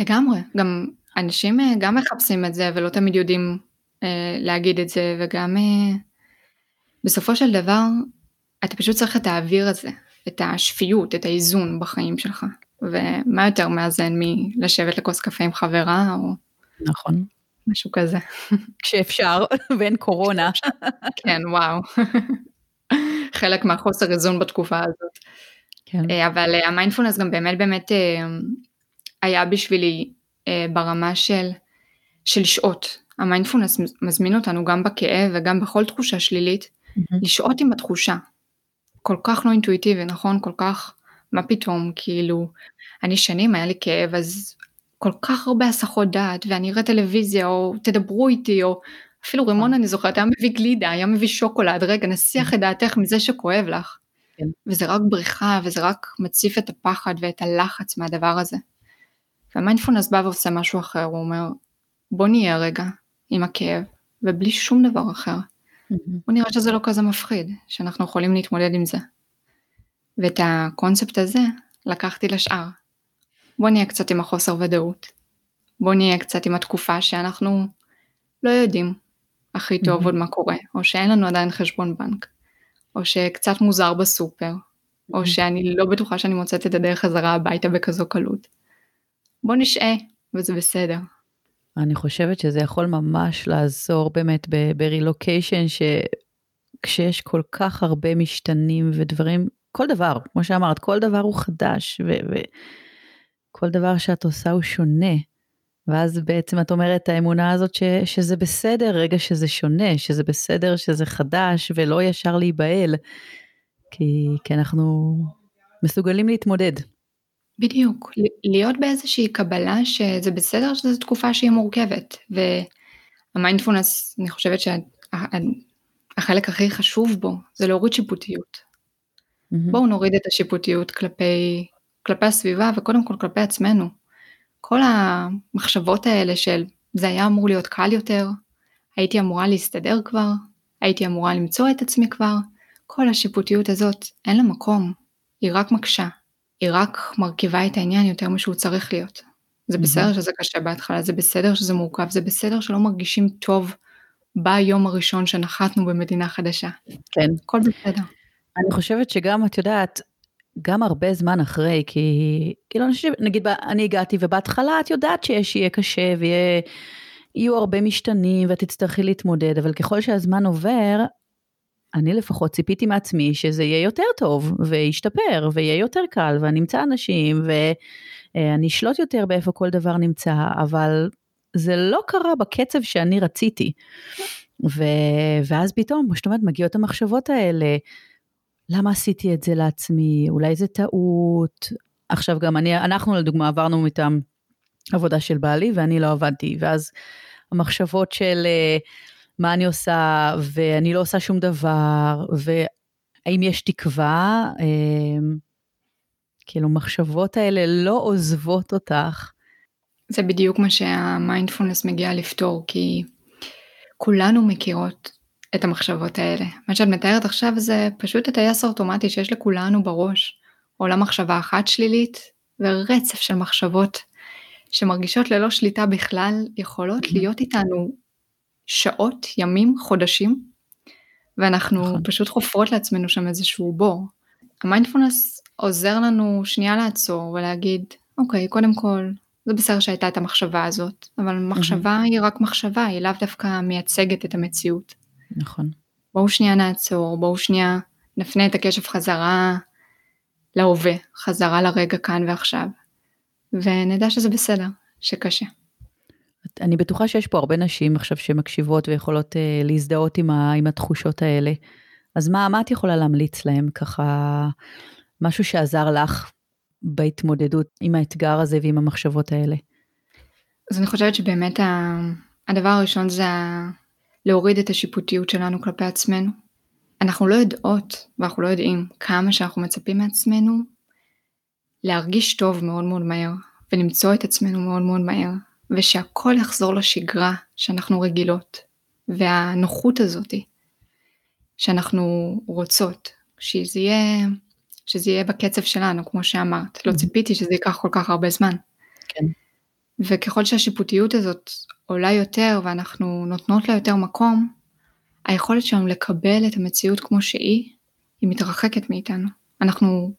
לגמרי. גם אנשים גם מחפשים את זה ולא תמיד יודעים להגיד את זה וגם בסופו של דבר אתה פשוט צריך את האוויר הזה, את השפיות, את האיזון בחיים שלך ומה יותר מאזן מלשבת לכוס קפה עם חברה או נכון משהו כזה. (laughs) כשאפשר (laughs) ואין קורונה. (laughs) כן וואו. חלק מהחוסר איזון בתקופה הזאת. כן. אה, אבל המיינדפולנס גם באמת באמת היה בשבילי ברמה של, של לשהות, המיינדפולנס מזמין אותנו גם בכאב וגם בכל תחושה שלילית, mm-hmm. לשהות עם התחושה. כל כך לא אינטואיטיבי, נכון? כל כך, מה פתאום, כאילו, אני שנים היה לי כאב, אז כל כך הרבה הסחות דעת, ואני אראה טלוויזיה, או תדברו איתי, או אפילו רימון אני זוכרת היה מביא גלידה, היה מביא שוקולד, רגע נסיח את דעתך מזה שכואב לך. כן. וזה רק בריחה וזה רק מציף את הפחד ואת הלחץ מהדבר הזה. והמיינדפולנס בא ועושה משהו אחר, הוא אומר בוא נהיה רגע עם הכאב ובלי שום דבר אחר. בוא נראה שזה לא כזה מפחיד, שאנחנו יכולים להתמודד עם זה. ואת הקונספט הזה לקחתי לשאר. בוא נהיה קצת עם החוסר ודאות. בוא נהיה קצת עם התקופה שאנחנו לא יודעים הכי טוב עוד מה קורה, או שאין לנו עדיין חשבון בנק, או שקצת מוזר בסופר, או שאני לא בטוחה שאני מוצאת את הדרך חזרה הביתה בכזו קלות. בוא נשעה, וזה בסדר. אני חושבת שזה יכול ממש לעזור באמת ברילוקיישן, שכשיש כל כך הרבה משתנים ודברים, כל דבר, כמו שאמרת, כל דבר הוא חדש, וכל דבר שאת עושה הוא שונה. ואז בעצם את אומרת האמונה הזאת ש, שזה בסדר רגע שזה שונה, שזה בסדר שזה חדש ולא ישר להיבהל, כי, כי אנחנו מסוגלים להתמודד. בדיוק, להיות באיזושהי קבלה שזה בסדר שזו תקופה שהיא מורכבת, והמיינדפולנס, אני חושבת שהחלק הכי חשוב בו זה להוריד שיפוטיות. Mm-hmm. בואו נוריד את השיפוטיות כלפי, כלפי הסביבה וקודם כל כלפי עצמנו. כל המחשבות האלה של זה היה אמור להיות קל יותר, הייתי אמורה להסתדר כבר, הייתי אמורה למצוא את עצמי כבר, כל השיפוטיות הזאת אין לה מקום, היא רק מקשה, היא רק מרכיבה את העניין יותר משהוא צריך להיות. זה בסדר שזה קשה בהתחלה, זה בסדר שזה מורכב, זה בסדר שלא מרגישים טוב ביום הראשון שנחתנו במדינה חדשה. כן. הכל בסדר. אני חושבת שגם, את יודעת, גם הרבה זמן אחרי, כי כאילו אני חושבת, נגיד אני הגעתי ובהתחלה את יודעת שיש, יהיה קשה ויהיו הרבה משתנים ואת תצטרכי להתמודד, אבל ככל שהזמן עובר, אני לפחות ציפיתי מעצמי שזה יהיה יותר טוב וישתפר ויהיה יותר קל ואני אמצא אנשים ואני אשלוט יותר באיפה כל דבר נמצא, אבל זה לא קרה בקצב שאני רציתי. ו... ואז פתאום, כמו שאת אומרת, מגיעות המחשבות האלה, למה עשיתי את זה לעצמי, אולי זה טעות. עכשיו גם אני, אנחנו לדוגמה עברנו מטעם עבודה של בעלי ואני לא עבדתי, ואז המחשבות של אה, מה אני עושה ואני לא עושה שום דבר, והאם יש תקווה, אה, כאילו מחשבות האלה לא עוזבות אותך. זה בדיוק מה שהמיינדפולנס מגיע לפתור, כי כולנו מכירות את המחשבות האלה. מה שאת מתארת עכשיו זה פשוט הטייס האוטומטי שיש לכולנו בראש. עולה מחשבה אחת שלילית ורצף של מחשבות שמרגישות ללא שליטה בכלל יכולות. להיות איתנו שעות, ימים, חודשים, ואנחנו נכון. פשוט חופרות לעצמנו שם איזשהו בור. המיינדפולנס עוזר לנו שנייה לעצור ולהגיד, אוקיי, קודם כל, זה בסדר שהייתה את המחשבה הזאת, אבל מחשבה mm-hmm. היא רק מחשבה, היא לאו דווקא מייצגת את המציאות. נכון. בואו שנייה נעצור, בואו שנייה נפנה את הקשב חזרה להווה, חזרה לרגע כאן ועכשיו, ונדע שזה בסדר, שקשה. אני בטוחה שיש פה הרבה נשים עכשיו שמקשיבות ויכולות uh, להזדהות עם, ה, עם התחושות האלה. אז מה, מה את יכולה להמליץ להם ככה, משהו שעזר לך בהתמודדות עם האתגר הזה ועם המחשבות האלה? אז אני חושבת שבאמת הדבר הראשון זה להוריד את השיפוטיות שלנו כלפי עצמנו. אנחנו לא יודעות ואנחנו לא יודעים כמה שאנחנו מצפים מעצמנו להרגיש טוב מאוד מאוד מהר ולמצוא את עצמנו מאוד מאוד מהר ושהכל יחזור לשגרה שאנחנו רגילות והנוחות הזאתי שאנחנו רוצות שזה יהיה שזה יהיה בקצב שלנו כמו שאמרת לא mm-hmm. ציפיתי שזה ייקח כל כך הרבה זמן. כן. וככל שהשיפוטיות הזאת עולה יותר ואנחנו נותנות לה יותר מקום, היכולת שלנו לקבל את המציאות כמו שהיא, היא מתרחקת מאיתנו. אנחנו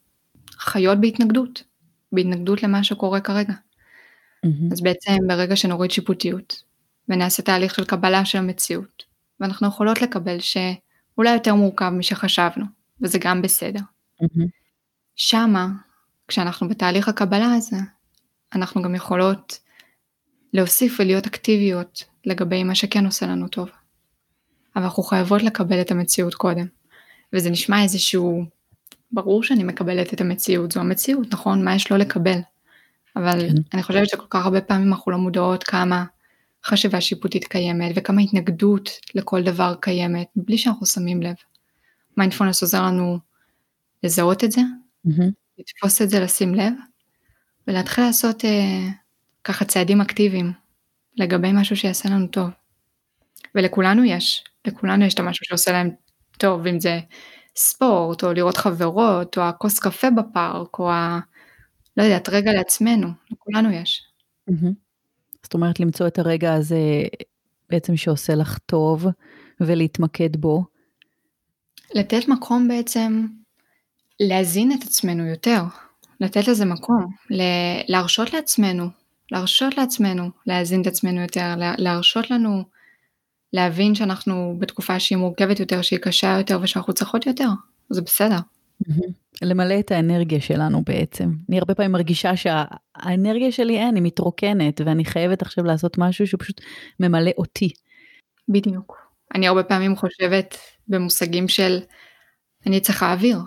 חיות בהתנגדות, בהתנגדות למה שקורה כרגע. Mm-hmm. אז בעצם ברגע שנוריד שיפוטיות ונעשה תהליך של קבלה של המציאות, ואנחנו יכולות לקבל שאולי יותר מורכב משחשבנו, וזה גם בסדר. Mm-hmm. שמה, כשאנחנו בתהליך הקבלה הזה, אנחנו גם יכולות להוסיף ולהיות אקטיביות לגבי מה שכן עושה לנו טוב. אבל אנחנו חייבות לקבל את המציאות קודם. וזה נשמע איזשהו, ברור שאני מקבלת את המציאות, זו המציאות, נכון? מה יש לא לקבל? אבל כן. אני חושבת שכל כך הרבה פעמים אנחנו לא מודעות כמה חשיבה שיפוטית קיימת וכמה התנגדות לכל דבר קיימת בלי שאנחנו שמים לב. מיינדפולנס עוזר לנו לזהות את זה, mm-hmm. לתפוס את זה, לשים לב, ולהתחיל לעשות אה, ככה צעדים אקטיביים לגבי משהו שיעשה לנו טוב. ולכולנו יש, לכולנו יש את המשהו שעושה להם טוב, אם זה ספורט, או לראות חברות, או הכוס קפה בפארק, או ה... לא יודעת, רגע לעצמנו, לכולנו יש. Mm-hmm. זאת אומרת, למצוא את הרגע הזה בעצם שעושה לך טוב, ולהתמקד בו. לתת מקום בעצם להזין את עצמנו יותר, לתת לזה מקום, להרשות לעצמנו, להרשות לעצמנו להזין את עצמנו יותר, להרשות לנו להבין שאנחנו בתקופה שהיא מורכבת יותר, שהיא קשה יותר ושאנחנו צריכות יותר, זה בסדר. למלא את האנרגיה שלנו בעצם. אני הרבה פעמים מרגישה שהאנרגיה שלי אין, היא מתרוקנת, ואני חייבת עכשיו לעשות משהו שפשוט ממלא אותי. בדיוק. אני הרבה פעמים חושבת במושגים של אני צריכה אוויר,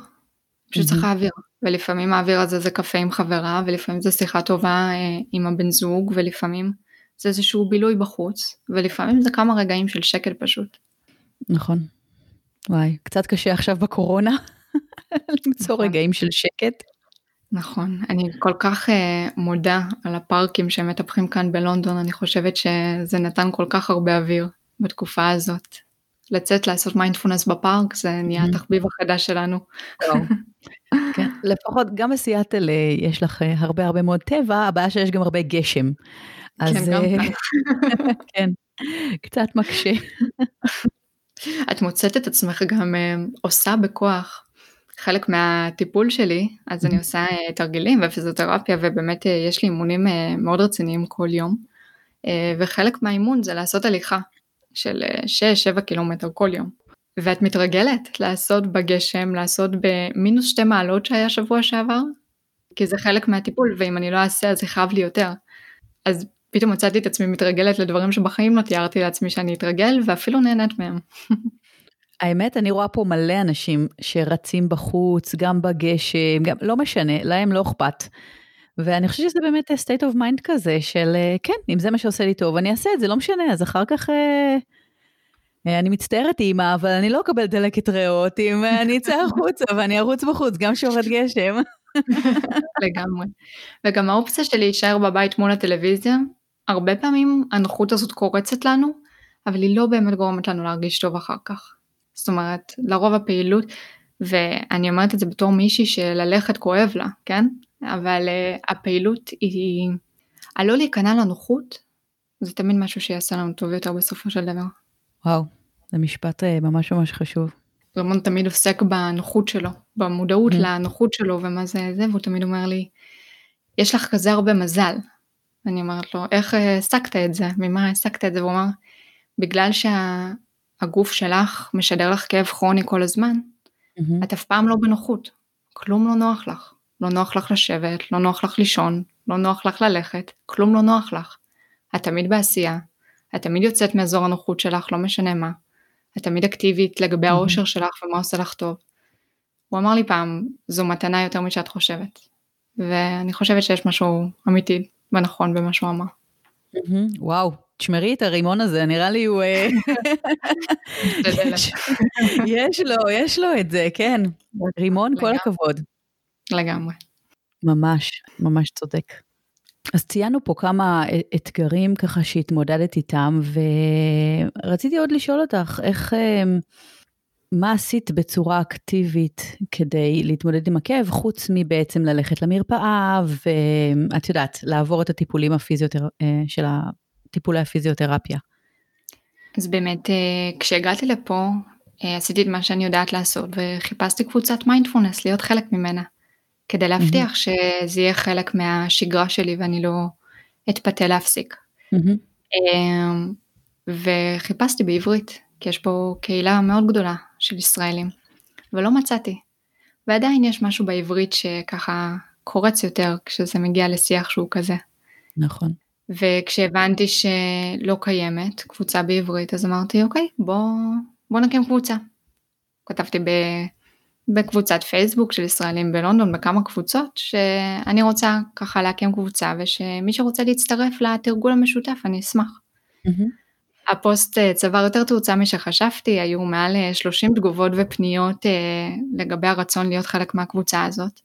פשוט צריכה אוויר, ולפעמים האוויר הזה זה קפה עם חברה, ולפעמים זה שיחה טובה אה, עם הבן זוג, ולפעמים זה איזשהו בילוי בחוץ, ולפעמים זה כמה רגעים של שקט פשוט. נכון. וואי, קצת קשה עכשיו בקורונה, (laughs) למצוא נכון. רגעים של שקט. נכון, אני כל כך uh, מודה על הפארקים שמטפחים כאן בלונדון, אני חושבת שזה נתן כל כך הרבה אוויר בתקופה הזאת. לצאת לעשות מיינדפולנס בפארק זה נהיה mm-hmm. התחביב החדש שלנו. (laughs) כן, לפחות גם בסיאטל אה, יש לך אה, הרבה הרבה מאוד טבע, הבעיה שיש גם הרבה גשם. אז כן, גם כאן. (laughs) כן, קצת מקשה. (laughs) את מוצאת את עצמך גם עושה בכוח חלק מהטיפול שלי, אז אני עושה אה, תרגילים ופיזיותרפיה ובאמת אה, יש לי אימונים אה, מאוד רציניים כל יום, וחלק מהאימון זה לעשות הליכה של 6-7 קילומטר כל יום. ואת מתרגלת לעשות בגשם, לעשות במינוס שתי מעלות שהיה שבוע שעבר, כי זה חלק מהטיפול, ואם אני לא אעשה אז יכאב לי יותר. אז פתאום מצאתי את עצמי מתרגלת לדברים שבחיים לא תיארתי לעצמי שאני אתרגל, ואפילו נהנית מהם. (laughs) האמת, אני רואה פה מלא אנשים שרצים בחוץ, גם בגשם, גם, לא משנה, להם לא אכפת. ואני חושבת שזה באמת state of mind כזה של, אה, כן, אם זה מה שעושה לי טוב, אני אעשה את זה, לא משנה, אז אחר כך... אה, אה אני מצטערת אימא, אבל אני לא אקבל דלקת ריאות אם אני אצא החוצה (laughs) ואני ארוץ בחוץ, גם שורד גשם. (laughs) לגמרי. וגם האופציה של להישאר בבית מול הטלוויזיה, הרבה פעמים הנוחות הזאת קורצת לנו, אבל היא לא באמת גורמת לנו להרגיש טוב אחר כך. זאת אומרת, לרוב הפעילות, ואני אומרת את זה בתור מישהי שללכת כואב לה, כן? אבל uh, הפעילות היא, הלא להיכנע לנוחות, זה תמיד משהו שיעשה לנו טוב יותר בסופו של דבר. וואו, זה משפט uh, ממש ממש חשוב. רמון תמיד עוסק בנוחות שלו, במודעות mm. לנוחות שלו ומה זה זה, והוא תמיד אומר לי, יש לך כזה הרבה מזל. אני אומרת לו, איך העסקת את זה? ממה העסקת את זה? והוא אמר, בגלל שה... הגוף שלך משדר לך כאב כרוני כל הזמן, mm-hmm. את אף פעם לא בנוחות, כלום לא נוח לך. לא נוח לך לשבת, לא נוח לך לישון, לא נוח לך ללכת, כלום לא נוח לך. את תמיד בעשייה, את תמיד יוצאת מאזור הנוחות שלך, לא משנה מה. את תמיד אקטיבית לגבי האושר. שלך ומה עושה לך טוב. הוא אמר לי פעם, זו מתנה יותר משאת חושבת. ואני חושבת שיש משהו אמיתי ונכון במה שהוא אמר. וואו, תשמרי את הרימון הזה, נראה לי הוא... אה, (laughs) יש לו, יש לו את זה, כן. רימון, כל הכבוד. לגמרי. ממש, ממש צודק. אז ציינו פה כמה אתגרים ככה שהתמודדת איתם, ורציתי עוד לשאול אותך, איך, אה, מה עשית בצורה אקטיבית כדי להתמודד עם הכאב, חוץ מבעצם ללכת למרפאה, ואת יודעת, לעבור את הטיפולים הפיזיות אה, של טיפולי הפיזיותרפיה? אז באמת אה, כשהגעתי לפה אה, עשיתי את מה שאני יודעת לעשות וחיפשתי קבוצת מיינדפולנס להיות חלק ממנה. כדי להבטיח mm-hmm. שזה יהיה חלק מהשגרה שלי ואני לא אתפתה להפסיק. Mm-hmm. וחיפשתי בעברית כי יש פה קהילה מאוד גדולה של ישראלים ולא מצאתי. ועדיין יש משהו בעברית שככה קורץ יותר כשזה מגיע לשיח שהוא כזה. נכון. וכשהבנתי שלא קיימת קבוצה בעברית אז אמרתי אוקיי בוא, בוא נקים קבוצה. כתבתי ב, בקבוצת פייסבוק של ישראלים בלונדון בכמה קבוצות שאני רוצה ככה להקים קבוצה ושמי שרוצה להצטרף לתרגול המשותף אני אשמח. הפוסט אה, צבר יותר תאוצה משחשבתי, היו מעל 30 תגובות ופניות לגבי הרצון להיות חלק מהקבוצה הזאת,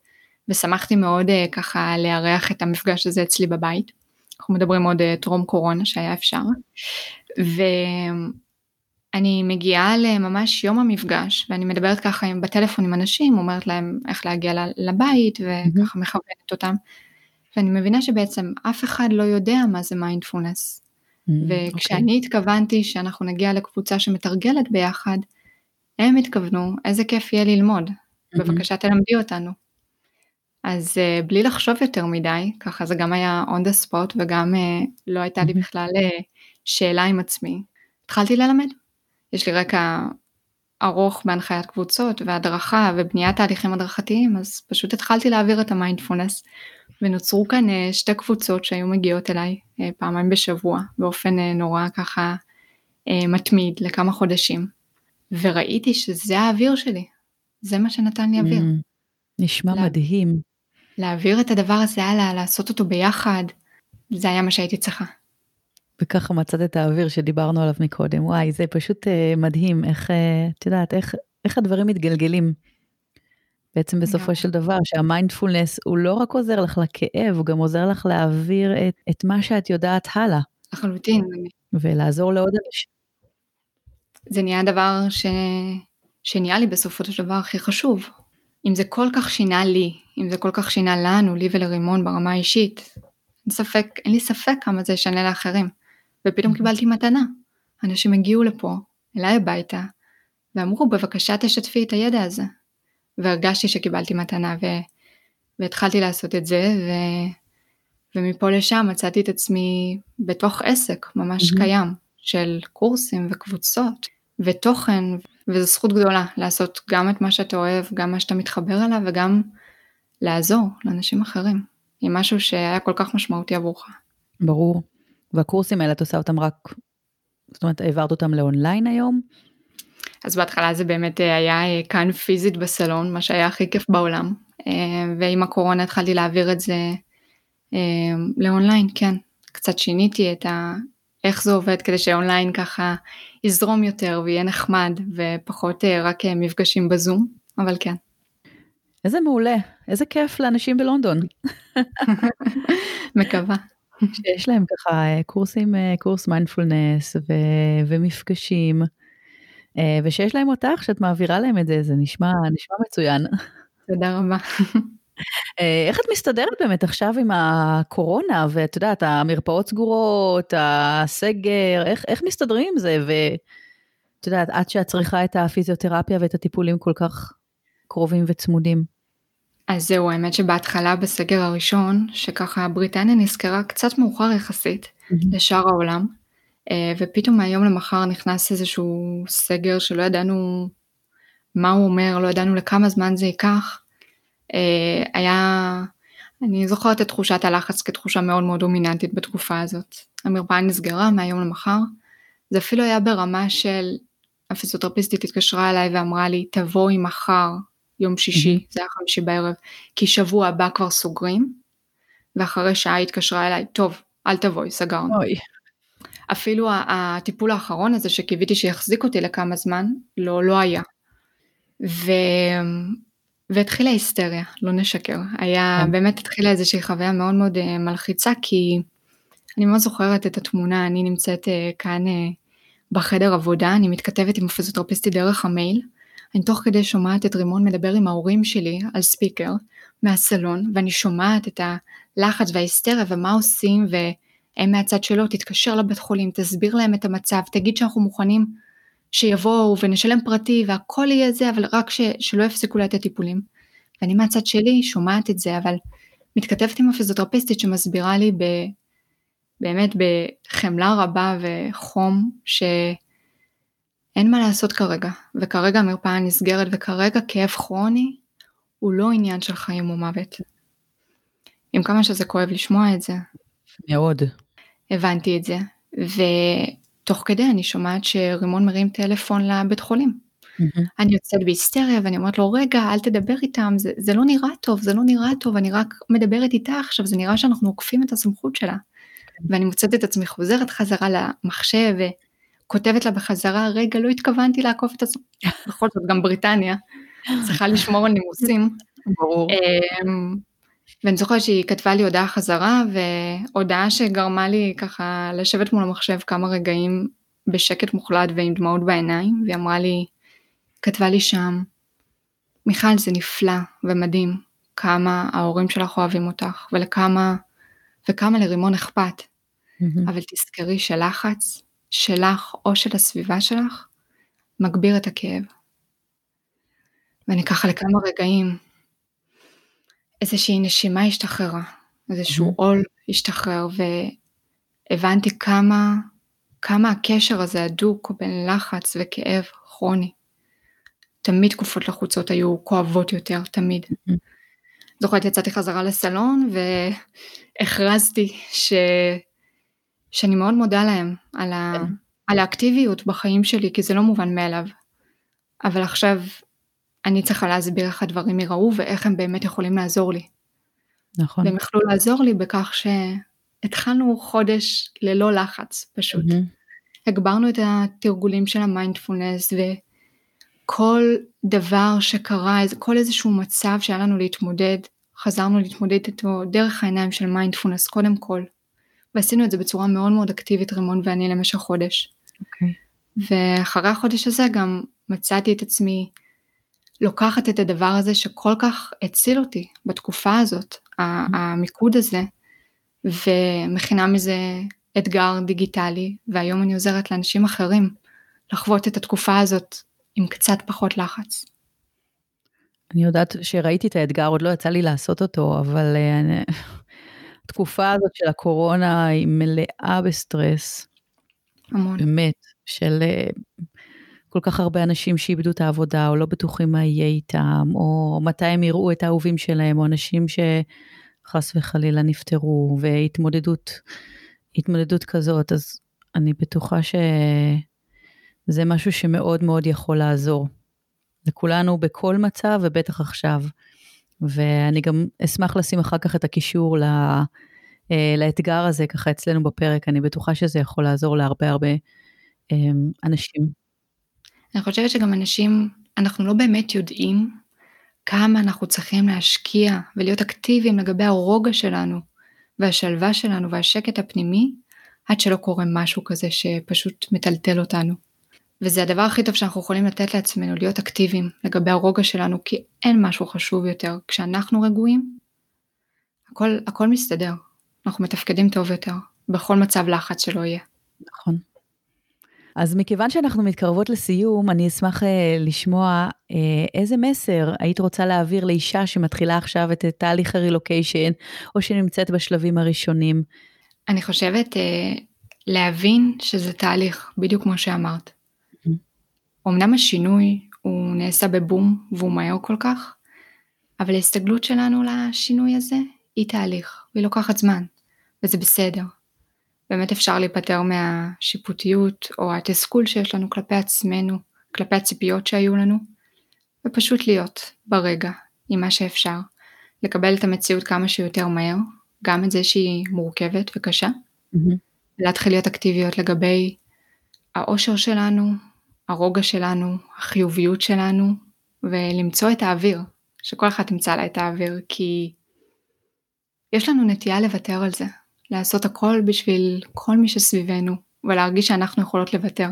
ושמחתי מאוד ככה לארח את המפגש הזה אצלי בבית. אנחנו מדברים עוד טרום קורונה שהיה אפשר. ואני מגיעה לממש יום המפגש ואני מדברת ככה עם, בטלפון עם אנשים, אומרת להם איך להגיע לבית וככה מכוונת אותם. ואני מבינה שבעצם אף אחד לא יודע מה זה מיינדפולנס. וכשאני okay. התכוונתי שאנחנו נגיע לקבוצה שמתרגלת ביחד, הם התכוונו איזה כיף יהיה ללמוד, בבקשה תלמדי אותנו. אז uh, בלי לחשוב יותר מדי, ככה זה גם היה on the spot וגם uh, לא הייתה לי בכלל uh, שאלה עם עצמי. התחלתי ללמד. יש לי רקע ארוך בהנחיית קבוצות והדרכה ובניית תהליכים הדרכתיים, אז פשוט התחלתי להעביר את המיינדפולנס. ונוצרו כאן uh, שתי קבוצות שהיו מגיעות אליי uh, פעמיים בשבוע, באופן uh, נורא ככה מתמיד לכמה חודשים. וראיתי שזה האוויר שלי, זה מה שנתן לי אוויר. Mm, נשמע לה... מדהים. להעביר את הדבר הזה הלאה, לעשות אותו ביחד, זה היה מה שהייתי צריכה. וככה מצאת את האוויר שדיברנו עליו מקודם. וואי, זה פשוט uh, מדהים איך, uh, את יודעת, איך, איך הדברים מתגלגלים. בעצם בסופו של דבר, שהמיינדפולנס הוא לא רק עוזר לך לכאב, הוא גם עוזר לך להעביר את, את מה שאת יודעת הלאה. לחלוטין. ולעזור לעוד אנשים. זה נהיה הדבר ש... שנהיה לי בסופו של דבר הכי חשוב. אם זה כל כך שינה לי, אם זה כל כך שינה לנו, לי ולרימון ברמה האישית, אין ספק, אין לי ספק כמה זה ישנה לאחרים. ופתאום קיבלתי מתנה. אנשים הגיעו לפה, אליי הביתה, ואמרו בבקשה תשתפי את הידע הזה. והרגשתי שקיבלתי מתנה ו... והתחלתי לעשות את זה ו... ומפה לשם מצאתי את עצמי בתוך עסק ממש mm-hmm. קיים של קורסים וקבוצות ותוכן וזו זכות גדולה לעשות גם את מה שאתה אוהב גם מה שאתה מתחבר אליו וגם לעזור לאנשים אחרים עם משהו שהיה כל כך משמעותי עבורך. ברור. והקורסים האלה את עושה אותם רק, זאת אומרת העברת אותם לאונליין היום? אז בהתחלה זה באמת אה, היה אה, כאן פיזית בסלון, מה שהיה הכי כיף בעולם, אה, ועם הקורונה התחלתי להעביר את זה לאונליין, כן. קצת שיניתי את ה... איך זה עובד כדי שאונליין ככה יזרום יותר ויהיה נחמד ופחות רק מפגשים בזום, אבל כן. איזה מעולה, איזה כיף לאנשים בלונדון. (laughs) מקווה. שיש להם ככה קורסים, קורס מיינדפולנס ומפגשים. אה, ושיש להם אותך, שאת מעבירה להם את זה, זה נשמע, נשמע מצוין. תודה רבה. אה, איך את מסתדרת באמת עכשיו עם הקורונה, ואת יודעת, המרפאות סגורות, הסגר, איך, איך מסתדרים עם זה? ואת יודעת, עד שאת צריכה את הפיזיותרפיה ואת הטיפולים כל כך קרובים וצמודים. אז זהו, האמת שבהתחלה בסגר הראשון, שככה בריטניה נזכרה קצת מאוחר יחסית mm-hmm. לשאר העולם, אה, ופתאום מהיום למחר נכנס איזשהו סגר שלא ידענו מה הוא אומר, לא ידענו לכמה זמן זה ייקח. אה, היה, אני זוכרת את תחושת הלחץ כתחושה מאוד מאוד דומיננטית בתקופה הזאת. המרפאה נסגרה מהיום למחר. זה אפילו היה ברמה של, הפיזיותרפיסטית התקשרה אליי ואמרה לי, תבואי מחר, יום שישי, mm-hmm. זה היה חמישי בערב, כי שבוע הבא כבר סוגרים. ואחרי שעה היא התקשרה אליי, טוב, אל תבואי, סגרנו. אוי. אפילו הטיפול האחרון הזה שקיוויתי שיחזיק אותי לכמה זמן, לא, לא היה. ו... והתחילה היסטריה, לא נשקר. היה, כן. באמת התחילה איזושהי חוויה מאוד מאוד uh, מלחיצה, כי אני מאוד זוכרת את התמונה, אני נמצאת uh, כאן uh, בחדר עבודה, אני מתכתבת עם הפיזיותרפיסטית דרך המייל, אני תוך כדי שומעת את רימון מדבר עם ההורים שלי על ספיקר מהסלון, ואני שומעת את הלחץ וההיסטריה ומה עושים, ו... הם מהצד שלו, תתקשר לבית חולים, תסביר להם את המצב, תגיד שאנחנו מוכנים שיבואו ונשלם פרטי והכל יהיה זה, אבל רק ש, שלא יפסיקו לה את הטיפולים. ואני מהצד שלי שומעת את זה, אבל מתכתבת עם הפיזיותרפיסטית שמסבירה לי ב, באמת בחמלה רבה וחום, שאין מה לעשות כרגע, וכרגע המרפאה נסגרת, וכרגע כאב כרוני הוא לא עניין של חיים ומוות. עם כמה שזה כואב לשמוע את זה, מאוד. הבנתי את זה, ותוך כדי אני שומעת שרימון מרים טלפון לבית חולים. Mm-hmm. אני יוצאת בהיסטריה ואני אומרת לו רגע אל תדבר איתם זה, זה לא נראה טוב זה לא נראה טוב אני רק מדברת איתה עכשיו זה נראה שאנחנו עוקפים את הסמכות שלה. ואני מוצאת את עצמי חוזרת חזרה למחשב וכותבת לה בחזרה, רגע, לא התכוונתי לעקוף את עצמי, (laughs) בכל זאת גם בריטניה, (laughs) צריכה לשמור על נימוסים. ברור. אמ, ואני זוכרת שהיא כתבה לי הודעה חזרה, והודעה שגרמה לי ככה לשבת מול המחשב כמה רגעים בשקט מוחלט ועם דמעות בעיניים, והיא אמרה לי, כתבה לי שם, מיכל זה נפלא ומדהים כמה ההורים שלך אוהבים אותך ולכמה וכמה לרימון אכפת. Mm-hmm. אבל תזכרי שלחץ שלך או של הסביבה שלך מגביר את הכאב. ואני ככה לכמה רגעים איזושהי נשימה השתחררה, איזשהו עול. השתחרר והבנתי כמה כמה הקשר הזה הדוק בין לחץ וכאב כרוני. תמיד תקופות לחוצות היו כואבות יותר, תמיד. Mm-hmm. זוכרת יצאתי חזרה לסלון והכרזתי ש... שאני מאוד מודה להם על, ה... כן. על האקטיביות בחיים שלי, כי זה לא מובן מאליו. אבל עכשיו אני צריכה להסביר איך הדברים ייראו ואיך הם באמת יכולים לעזור לי. נכון. והם יכלו לעזור לי בכך שהתחלנו חודש ללא לחץ פשוט. Mm-hmm. הגברנו את התרגולים של המיינדפולנס וכל דבר שקרה, כל איזשהו מצב שהיה לנו להתמודד, חזרנו להתמודד איתו דרך העיניים של מיינדפולנס קודם כל. ועשינו את זה בצורה מאוד מאוד אקטיבית רימון ואני למשך חודש. Okay. אוקיי. ואחרי החודש הזה גם מצאתי את עצמי לוקחת את הדבר הזה שכל כך הציל אותי בתקופה הזאת, המיקוד הזה, ומכינה מזה אתגר דיגיטלי, והיום אני עוזרת לאנשים אחרים לחוות את התקופה הזאת עם קצת פחות לחץ. אני יודעת שראיתי את האתגר, עוד לא יצא לי לעשות אותו, אבל אני... התקופה הזאת של הקורונה היא מלאה בסטרס. המון. באמת, של כל כך הרבה אנשים שאיבדו את העבודה, או לא בטוחים מה יהיה איתם, או מתי הם יראו את האהובים שלהם, או אנשים שחס וחלילה נפטרו, והתמודדות, התמודדות כזאת, אז אני בטוחה שזה משהו שמאוד מאוד יכול לעזור. לכולנו בכל מצב, ובטח עכשיו. ואני גם אשמח לשים אחר כך את הקישור ל, אה, לאתגר הזה ככה אצלנו בפרק, אני בטוחה שזה יכול לעזור להרבה הרבה אה, אנשים. אני חושבת שגם אנשים, אנחנו לא באמת יודעים כמה אנחנו צריכים להשקיע ולהיות אקטיביים לגבי הרוגע שלנו והשלווה שלנו והשקט הפנימי, עד שלא קורה משהו כזה שפשוט מטלטל אותנו. וזה הדבר הכי טוב שאנחנו יכולים לתת לעצמנו, להיות אקטיביים לגבי הרוגע שלנו, כי אין משהו חשוב יותר. כשאנחנו רגועים, הכל, הכל מסתדר. אנחנו מתפקדים טוב יותר, בכל מצב לחץ שלא יהיה. נכון. אז מכיוון שאנחנו מתקרבות לסיום, אני אשמח uh, לשמוע uh, איזה מסר היית רוצה להעביר לאישה שמתחילה עכשיו את תהליך הרילוקיישן, או שנמצאת בשלבים הראשונים. אני חושבת uh, להבין שזה תהליך, בדיוק כמו שאמרת. אמנם השינוי הוא נעשה בבום והוא מהר כל כך, אבל ההסתגלות שלנו לשינוי הזה היא תהליך, והיא לוקחת זמן, וזה בסדר. באמת אפשר להיפטר מהשיפוטיות או התסכול שיש לנו כלפי עצמנו, כלפי הציפיות שהיו לנו, ופשוט להיות ברגע עם מה שאפשר, לקבל את המציאות כמה שיותר מהר, גם את זה שהיא מורכבת וקשה, mm-hmm. להתחיל להיות אקטיביות לגבי האושר שלנו, הרוגע שלנו, החיוביות שלנו, ולמצוא את האוויר, שכל אחד תמצא לה את האוויר, כי יש לנו נטייה לוותר על זה, לעשות הכל בשביל כל מי שסביבנו, ולהרגיש שאנחנו יכולות לוותר.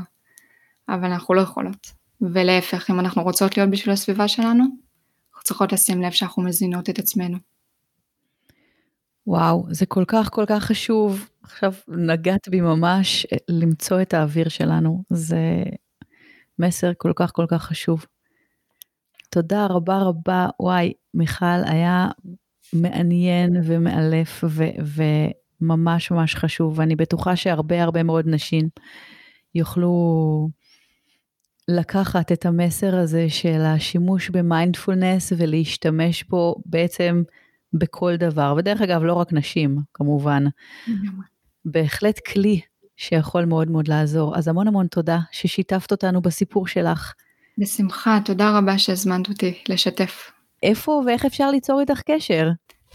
אבל אנחנו לא יכולות. ולהפך, אם אנחנו רוצות להיות בשביל הסביבה שלנו, אנחנו צריכות לשים לב שאנחנו מזינות את עצמנו. וואו, זה כל כך כל כך חשוב. עכשיו נגעת בי ממש למצוא את האוויר שלנו. זה מסר כל כך כל כך חשוב. תודה רבה רבה. וואי, מיכל, היה מעניין ומאלף ו- ו- ממש ממש חשוב, ואני בטוחה שהרבה הרבה מאוד נשים יוכלו לקחת את המסר הזה של השימוש במיינדפולנס ולהשתמש בו בעצם בכל דבר, ודרך אגב לא רק נשים כמובן, בהחלט כלי שיכול מאוד מאוד לעזור. אז המון המון תודה ששיתפת אותנו בסיפור שלך. בשמחה, תודה רבה שהזמנת אותי לשתף. איפה ואיך אפשר ליצור איתך קשר?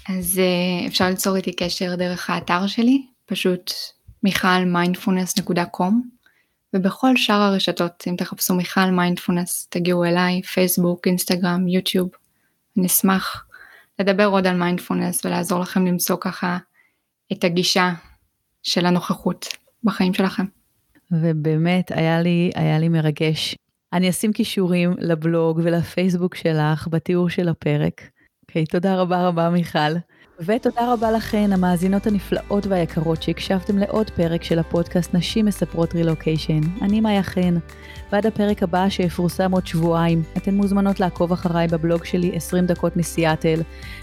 אז uh, אפשר ליצור איתי קשר דרך האתר שלי, פשוט michalmindfulness.com ובכל שאר הרשתות אם תחפשו מיכל מיינדפולנס תגיעו אליי פייסבוק אינסטגרם יוטיוב אני אשמח לדבר עוד על מיינדפולנס ולעזור לכם למצוא ככה את הגישה של הנוכחות בחיים שלכם. ובאמת היה לי, היה לי מרגש. אני אשים קישורים לבלוג ולפייסבוק שלך בתיאור של הפרק. אוקיי, אוקיי, תודה רבה רבה מיכל. ותודה רבה לכן, המאזינות הנפלאות והיקרות שהקשבתם לעוד פרק של הפודקאסט נשים מספרות רילוקיישן. אני מאיה חן. ועד הפרק הבא שיפורסם עוד שבועיים, אתן מוזמנות לעקוב אחריי בבלוג שלי 20 דקות מסיאטל,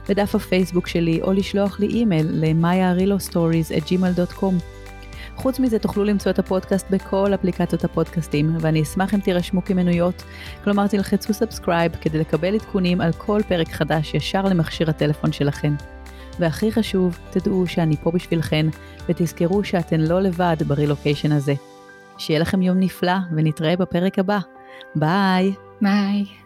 בדף הפייסבוק שלי, או לשלוח לי אימייל ל-maya.realostories@gmail.com. חוץ מזה תוכלו למצוא את הפודקאסט בכל אפליקציות הפודקאסטים, ואני אשמח אם תירשמו כמנויות, כלומר תלחצו subscribe כדי לקבל עדכונים על כל פרק חדש ישר למכשיר הטלפון שלכם. והכי חשוב, תדעו שאני פה בשבילכן, ותזכרו שאתן לא לבד ברילוקיישן הזה. שיהיה לכם יום נפלא, ונתראה בפרק הבא. ביי. ביי.